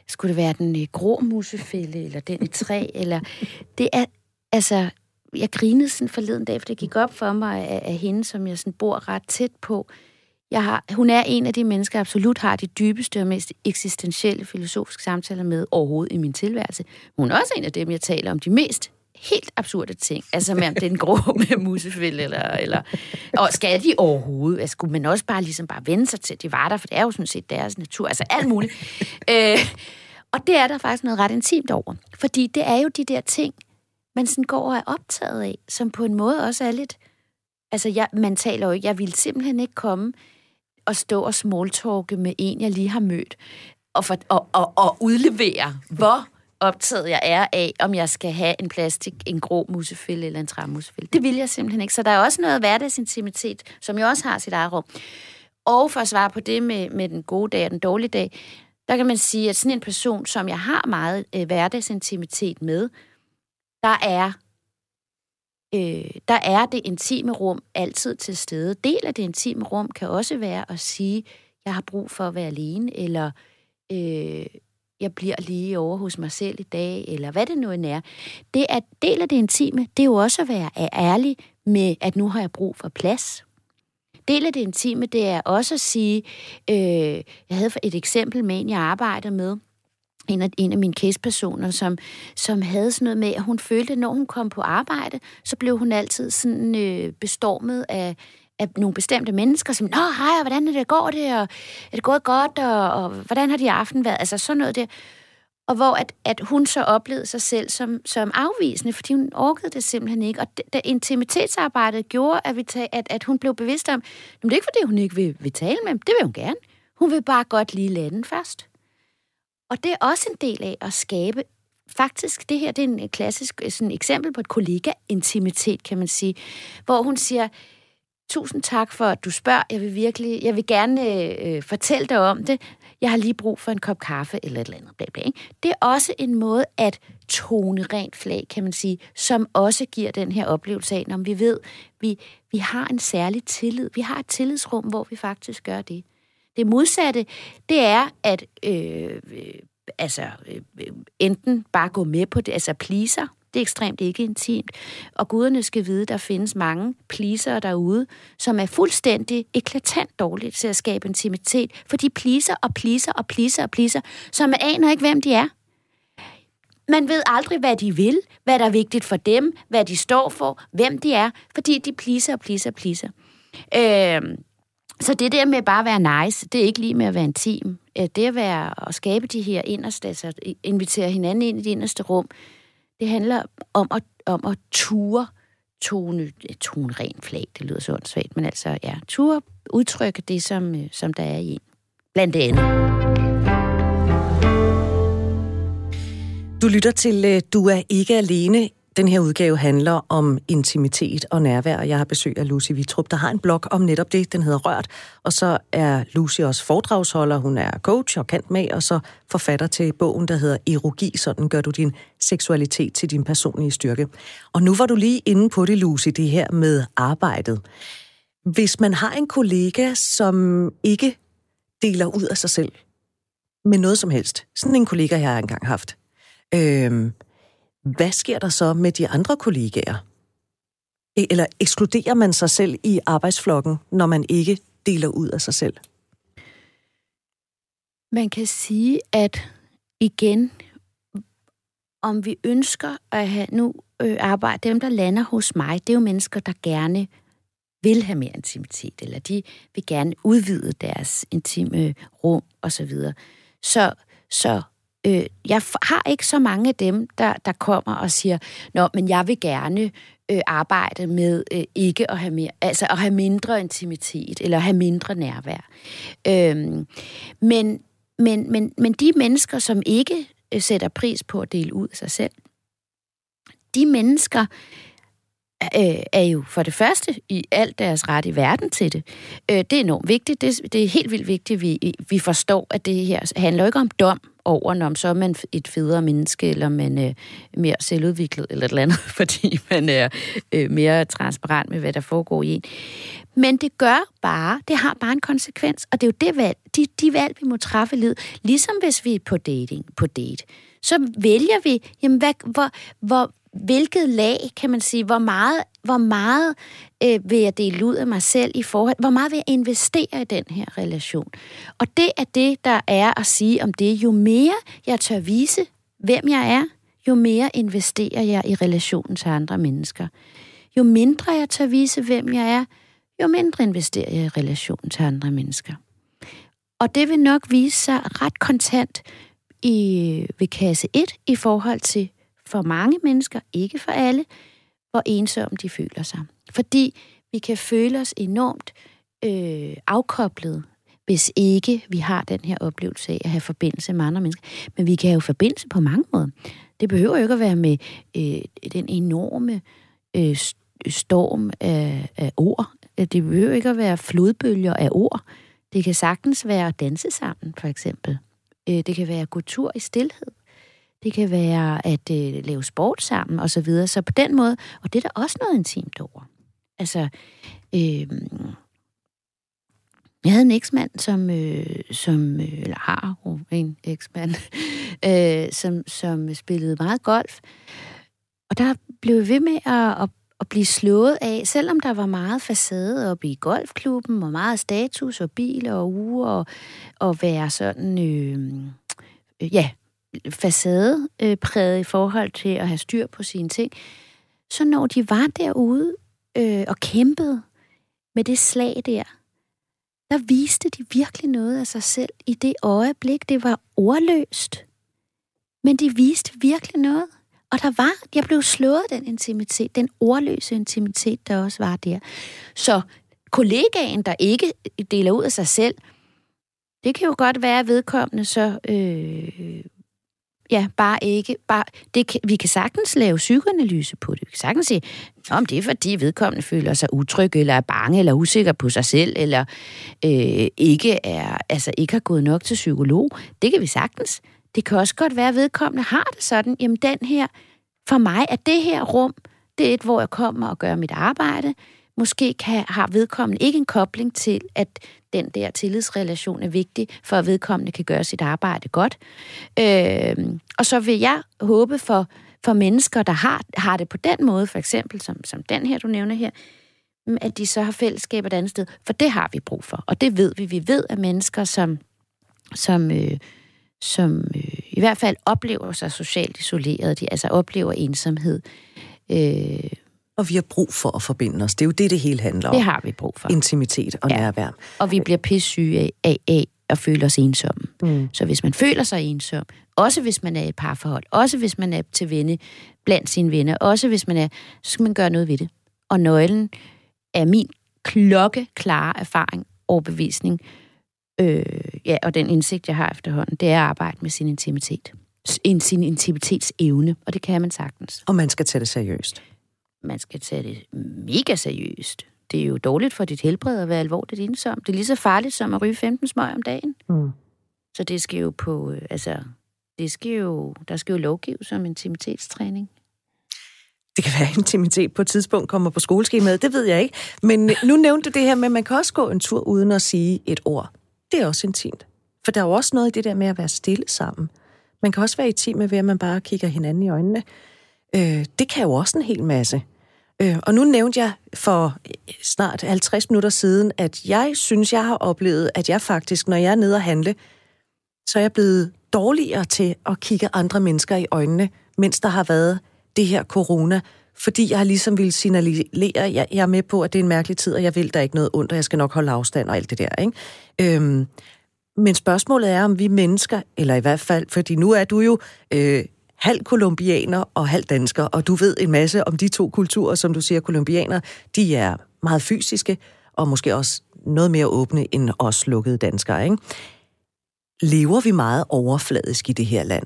Skulle det være den øh, grå musefælde, eller den i træ, eller... Det er... Altså, jeg grinede sådan forleden dag, for det gik op for mig af, af hende, som jeg sådan bor ret tæt på. Jeg har, hun er en af de mennesker, jeg absolut har de dybeste og mest eksistentielle filosofiske samtaler med overhovedet i min tilværelse. Hun er også en af dem, jeg taler om de mest helt absurde ting. Altså, med om det er en grå med musefælde, eller, eller... Og skal de overhovedet? Altså, skulle man også bare ligesom bare vende sig til, at de var der, for det er jo sådan set deres natur. Altså, alt muligt. øh, og det er der faktisk noget ret intimt over. Fordi det er jo de der ting, man sådan går og er optaget af, som på en måde også er lidt... Altså, jeg, man taler jo ikke, jeg ville simpelthen ikke komme og stå og smalltalke med en, jeg lige har mødt, og, for, og, og, og udlevere, hvor optaget jeg er af, om jeg skal have en plastik, en grå musefælde eller en træmusefælde. Det vil jeg simpelthen ikke. Så der er også noget hverdagsintimitet, som jo også har sit eget rum. Og for at svare på det med, med den gode dag og den dårlige dag, der kan man sige, at sådan en person, som jeg har meget øh, hverdagsintimitet med, der er øh, der er det intime rum altid til stede. Del af det intime rum kan også være at sige, jeg har brug for at være alene, eller øh, jeg bliver lige over hos mig selv i dag, eller hvad det nu end er. Det at del af det intime, det er jo også at være ærlig med, at nu har jeg brug for plads. Del af det intime, det er også at sige, øh, jeg havde et eksempel med en, jeg arbejder med, en af, en af mine casepersoner, som, som havde sådan noget med, at hun følte, at når hun kom på arbejde, så blev hun altid sådan øh, bestormet af, af nogle bestemte mennesker, som, Nå, hej, og hvordan er det, går det, og er det gået godt, og, og hvordan har de aften været? Altså sådan noget der. Og hvor at, at hun så oplevede sig selv som, som afvisende, fordi hun orkede det simpelthen ikke. Og det, det intimitetsarbejdet gjorde, at, vi tag, at, at hun blev bevidst om, at det er ikke fordi, hun ikke vil, vil tale med dem, det vil hun gerne. Hun vil bare godt lige lade den først. Og det er også en del af at skabe faktisk, det her det er en klassisk sådan eksempel på et kollega-intimitet, kan man sige, hvor hun siger, tusind tak for, at du spørger. Jeg vil virkelig, jeg vil gerne øh, øh, fortælle dig om det. Jeg har lige brug for en kop kaffe eller et eller andet. Bla, bla, ikke? Det er også en måde at tone rent flag, kan man sige, som også giver den her oplevelse af, når vi ved, vi, vi har en særlig tillid. Vi har et tillidsrum, hvor vi faktisk gør det. Det modsatte, det er at øh, øh, altså, øh, øh enten bare gå med på det, altså pleaser, det er ekstremt ikke intimt. Og guderne skal vide, der findes mange pleaser derude, som er fuldstændig eklatant dårligt til at skabe intimitet, for de pleaser og pleaser og pleaser og pleaser, så man aner ikke, hvem de er. Man ved aldrig, hvad de vil, hvad der er vigtigt for dem, hvad de står for, hvem de er, fordi de pleaser og pleaser og pleaser. Øh, så det der med bare at være nice, det er ikke lige med at være intim. Øh, det at være at skabe de her inderste, altså invitere hinanden ind i det inderste rum, det handler om at, om at ture tone, tone ren flag, det lyder så åndssvagt, men altså, ja, ture udtrykke det, som, øh, som der er i en. Blandt andet. Du lytter til øh, Du er ikke alene den her udgave handler om intimitet og nærvær, jeg har besøg af Lucy Vitrup, der har en blog om netop det, den hedder Rørt, og så er Lucy også foredragsholder, hun er coach og kant med, og så forfatter til bogen, der hedder Erogi, sådan gør du din seksualitet til din personlige styrke. Og nu var du lige inde på det, Lucy, det her med arbejdet. Hvis man har en kollega, som ikke deler ud af sig selv med noget som helst, sådan en kollega, jeg har engang haft, øh, hvad sker der så med de andre kollegaer? E- eller ekskluderer man sig selv i arbejdsflokken, når man ikke deler ud af sig selv? Man kan sige, at igen, om vi ønsker at have nu øh, arbejde, dem der lander hos mig, det er jo mennesker, der gerne vil have mere intimitet, eller de vil gerne udvide deres intime øh, rum osv. Så, så øh, jeg har ikke så mange af dem, der, der kommer og siger, Nå, men jeg vil gerne øh, arbejde med øh, ikke at have mere, altså at have mindre intimitet, eller have mindre nærvær. Øh, men, men, men, men de mennesker, som ikke øh, sætter pris på at dele ud af sig selv, de mennesker øh, er jo for det første i alt deres ret i verden til det. Øh, det er enormt vigtigt. Det, det er helt vildt vigtigt, at vi, vi forstår, at det her handler ikke om dom over, når så er man et federe menneske, eller man er mere selvudviklet, eller et eller andet, fordi man er øh, mere transparent med, hvad der foregår i en. Men det gør bare, det har bare en konsekvens, og det er jo det valg, de, de valg, vi må træffe i livet. Ligesom hvis vi er på dating, på date, så vælger vi, jamen, hvad, hvor, hvor, hvilket lag, kan man sige, hvor meget, hvor meget øh, vil jeg dele ud af mig selv i forhold, hvor meget vil jeg investere i den her relation. Og det er det, der er at sige om det. Jo mere jeg tør vise, hvem jeg er, jo mere investerer jeg i relationen til andre mennesker. Jo mindre jeg tør vise, hvem jeg er, jo mindre investerer jeg i relationen til andre mennesker. Og det vil nok vise sig ret kontant i, ved kasse 1 i forhold til for mange mennesker, ikke for alle, hvor ensomme de føler sig. Fordi vi kan føle os enormt øh, afkoblet, hvis ikke vi har den her oplevelse af at have forbindelse med andre mennesker. Men vi kan have forbindelse på mange måder. Det behøver jo ikke at være med øh, den enorme øh, storm af, af ord. Det behøver ikke at være flodbølger af ord. Det kan sagtens være at danse sammen, for eksempel. Øh, det kan være at gå tur i stillhed. Det kan være at øh, lave sport sammen og så videre. Så på den måde, og det er der også noget intimt over. Altså, øh, jeg havde en eksmand, som, øh, som øh, eller har en eksmand, øh, som, som spillede meget golf. Og der blev jeg ved med at, at, at blive slået af, selvom der var meget facade oppe i golfklubben, og meget status og biler og uger, og, og være sådan, øh, øh, ja, facadepræget i forhold til at have styr på sine ting. Så når de var derude øh, og kæmpede med det slag der, der viste de virkelig noget af sig selv i det øjeblik. Det var ordløst, men de viste virkelig noget. Og der var, jeg blev slået den intimitet, den ordløse intimitet, der også var der. Så kollegaen, der ikke deler ud af sig selv, det kan jo godt være, at vedkommende så øh, Ja, bare ikke. Bare, det kan, vi kan sagtens lave psykoanalyse på det. Vi kan sagtens sige, om det er fordi vedkommende føler sig utryg, eller er bange, eller usikker på sig selv, eller øh, ikke, er, altså, ikke har gået nok til psykolog. Det kan vi sagtens. Det kan også godt være, at vedkommende har det sådan, jamen den her, for mig er det her rum, det er et, hvor jeg kommer og gør mit arbejde. Måske kan, har vedkommende ikke en kobling til, at den der tillidsrelation er vigtig, for at vedkommende kan gøre sit arbejde godt. Øh, og så vil jeg håbe for, for mennesker, der har, har det på den måde, for eksempel som, som den her, du nævner her, mm, at de så har fællesskab et andet sted. For det har vi brug for, og det ved vi. Vi ved, at mennesker, som, som, øh, som øh, i hvert fald oplever sig socialt isoleret, de altså oplever ensomhed, øh, og vi har brug for at forbinde os. Det er jo det, det hele handler om. Det har vi brug for. Intimitet og ja. nærvær. Og vi bliver pissyge af, af, af at føle os ensomme. Mm. Så hvis man føler sig ensom, også hvis man er i et parforhold, også hvis man er til venne blandt sine venner, også hvis man er, så skal man gøre noget ved det. Og nøglen er min klokke klare erfaring, overbevisning, øh, ja, og den indsigt, jeg har efterhånden, det er at arbejde med sin intimitet. Sin intimitetsevne, og det kan man sagtens. Og man skal tage det seriøst man skal tage det mega seriøst. Det er jo dårligt for dit helbred at være alvorligt ensom. Det er lige så farligt som at ryge 15 smøg om dagen. Mm. Så det skal jo på, øh, altså, det skal jo, der skal jo lovgives som intimitetstræning. Det kan være, at intimitet på et tidspunkt kommer på skoleskemaet, det ved jeg ikke. Men øh, nu nævnte du det her med, at man kan også gå en tur uden at sige et ord. Det er også intimt. For der er jo også noget i det der med at være stille sammen. Man kan også være intim med, at man bare kigger hinanden i øjnene. Øh, det kan jo også en hel masse. Øh, og nu nævnte jeg for øh, snart 50 minutter siden, at jeg synes, jeg har oplevet, at jeg faktisk, når jeg er nede og handle, så er jeg blevet dårligere til at kigge andre mennesker i øjnene, mens der har været det her corona, fordi jeg har ligesom ville signalere, at jeg, jeg er med på, at det er en mærkelig tid, og jeg vil der ikke noget ondt, og jeg skal nok holde afstand og alt det der. Ikke? Øhm, men spørgsmålet er, om vi mennesker, eller i hvert fald, fordi nu er du jo øh, halv kolumbianer og halv dansker, og du ved en masse om de to kulturer, som du siger, kolumbianer, de er meget fysiske, og måske også noget mere åbne end os lukkede danskere, ikke? Lever vi meget overfladisk i det her land?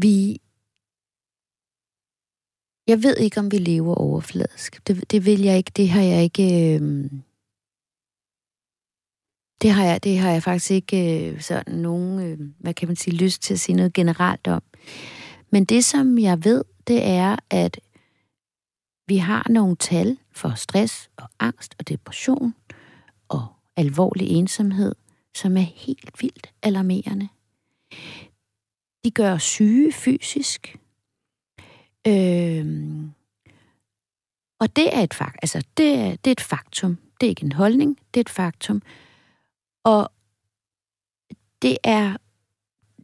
vi... Jeg ved ikke, om vi lever overfladisk. Det, det vil jeg ikke. Det har jeg ikke... Øh... Det har jeg, det har jeg faktisk ikke øh, sådan nogen, øh, hvad kan man sige, lyst til at sige noget generelt om. Men det, som jeg ved, det er, at vi har nogle tal for stress og angst og depression og alvorlig ensomhed, som er helt vildt alarmerende. De gør os syge fysisk. Øhm, og det er et fakt. Altså, det er, det er et faktum. Det er ikke en holdning, det er et faktum. Og det er,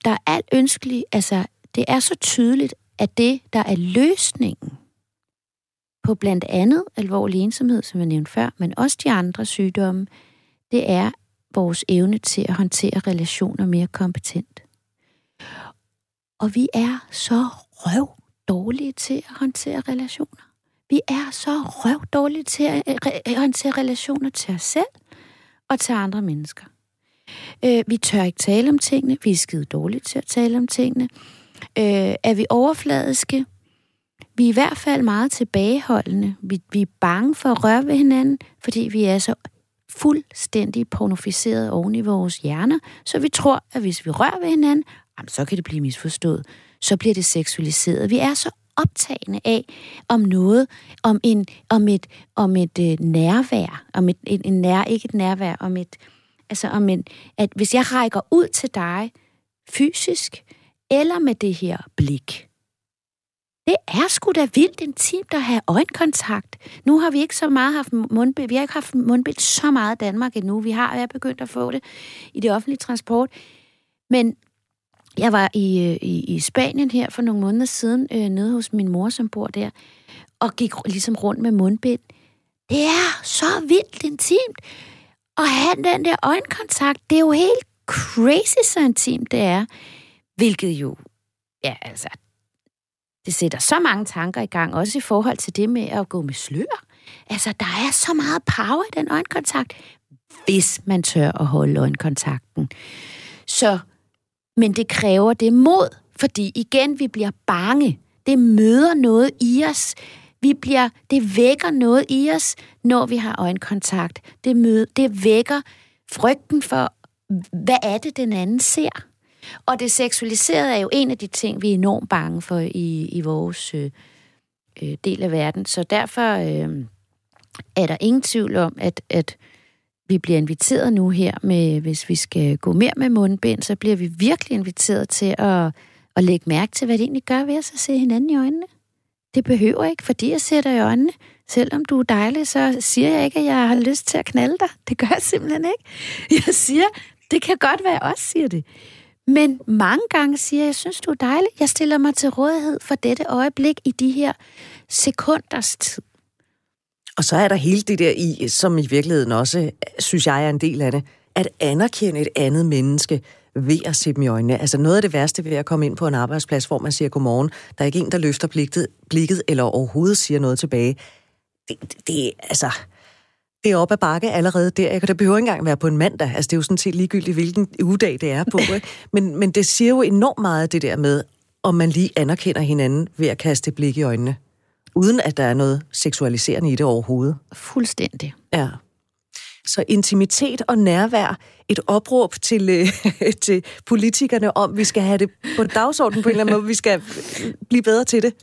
der er alt ønskeligt, altså, det er så tydeligt, at det, der er løsningen på blandt andet alvorlig ensomhed, som jeg nævnte før, men også de andre sygdomme, det er vores evne til at håndtere relationer mere kompetent. Og vi er så røv dårlige til at håndtere relationer. Vi er så røv dårlige til at håndtere relationer til os selv og til andre mennesker. Øh, vi tør ikke tale om tingene. Vi er skide dårlige til at tale om tingene. Øh, er vi overfladiske? Vi er i hvert fald meget tilbageholdende. Vi, vi er bange for at røre ved hinanden, fordi vi er så fuldstændig pornoficeret oven i vores hjerner, så vi tror, at hvis vi rører ved hinanden, jamen, så kan det blive misforstået. Så bliver det seksualiseret. Vi er så optagende af om noget, om en, om et, om et øh, nærvær, om et, en, en nær, ikke et nærvær, om et, altså om en, at hvis jeg rækker ud til dig fysisk, eller med det her blik, det er sgu da vildt intimt at have øjenkontakt. Nu har vi ikke så meget haft mundbind. Vi har ikke haft mundbind så meget i Danmark endnu. Vi har jeg begyndt at få det i det offentlige transport. Men jeg var i, øh, i, i Spanien her for nogle måneder siden, øh, nede hos min mor, som bor der, og gik ligesom rundt med mundbind. Det er så vildt intimt. At have den der øjenkontakt, det er jo helt crazy, så intimt det er. Hvilket jo, ja, altså, det sætter så mange tanker i gang, også i forhold til det med at gå med slør. Altså, der er så meget power i den øjenkontakt, hvis man tør at holde øjenkontakten. Så, men det kræver det mod, fordi igen, vi bliver bange. Det møder noget i os. Vi bliver, det vækker noget i os, når vi har øjenkontakt. Det, møder, det vækker frygten for, hvad er det, den anden ser? Og det seksualiserede er jo en af de ting, vi er enormt bange for i, i vores øh, øh del af verden. Så derfor øh, er der ingen tvivl om, at, at vi bliver inviteret nu her med, hvis vi skal gå mere med mundbind, så bliver vi virkelig inviteret til at, at lægge mærke til, hvad det egentlig gør ved os at se hinanden i øjnene. Det behøver ikke, fordi jeg ser dig i øjnene. Selvom du er dejlig, så siger jeg ikke, at jeg har lyst til at knalde dig. Det gør jeg simpelthen ikke. Jeg siger, det kan godt være, at jeg også siger det. Men mange gange siger jeg, jeg synes, du er dejlig. Jeg stiller mig til rådighed for dette øjeblik i de her sekunders tid. Og så er der hele det der i, som i virkeligheden også, synes jeg er en del af det, at anerkende et andet menneske ved at se dem i øjnene. Altså noget af det værste ved at komme ind på en arbejdsplads, hvor man siger godmorgen, der er ikke en, der løfter blikket, blikket eller overhovedet siger noget tilbage. Det, det, det altså, det er op ad bakke allerede der. Ikke? det behøver ikke engang være på en mandag. Altså, det er jo sådan set ligegyldigt, hvilken ugedag det er på. Ikke? Men, men det siger jo enormt meget det der med, om man lige anerkender hinanden ved at kaste blik i øjnene. Uden at der er noget seksualiserende i det overhovedet. Fuldstændig. Ja. Så intimitet og nærvær, et opråb til, øh, til politikerne om, vi skal have det på dagsordenen på en eller anden måde, vi skal blive bedre til det.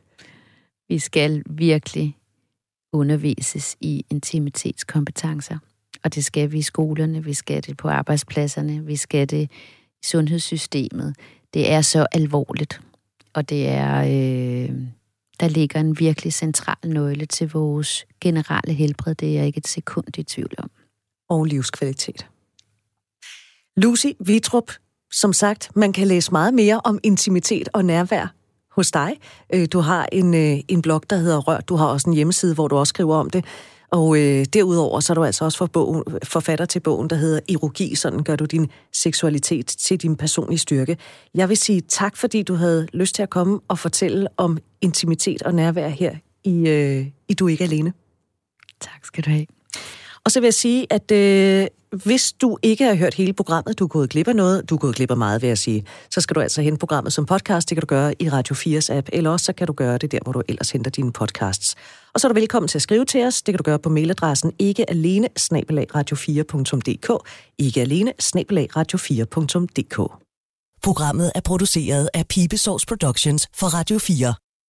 Vi skal virkelig undervises i intimitetskompetencer. Og det skal vi i skolerne, vi skal det på arbejdspladserne, vi skal det i sundhedssystemet. Det er så alvorligt, og det er, øh, der ligger en virkelig central nøgle til vores generelle helbred. Det er jeg ikke et sekund i tvivl om. Og livskvalitet. Lucy Vitrup, som sagt, man kan læse meget mere om intimitet og nærvær hos dig. Øh, du har en, øh, en blog, der hedder Rør. Du har også en hjemmeside, hvor du også skriver om det. Og øh, derudover så er du altså også for bogen, forfatter til bogen, der hedder Erogi. Sådan gør du din seksualitet til din personlige styrke. Jeg vil sige tak, fordi du havde lyst til at komme og fortælle om intimitet og nærvær her i, øh, i Du Ikke Alene. Tak skal du have. Og Og så vil jeg sige, at øh, hvis du ikke har hørt hele programmet, du er gået glip af noget, du er gået glip af meget, vil jeg sige, så skal du altså hente programmet som podcast. Det kan du gøre i Radio 4's app, eller også så kan du gøre det der, hvor du ellers henter dine podcasts. Og så er du velkommen til at skrive til os. Det kan du gøre på mailadressen ikke alene radio4.dk. Ikke alene radio4.dk. Programmet er produceret af Pibesource Productions for Radio 4.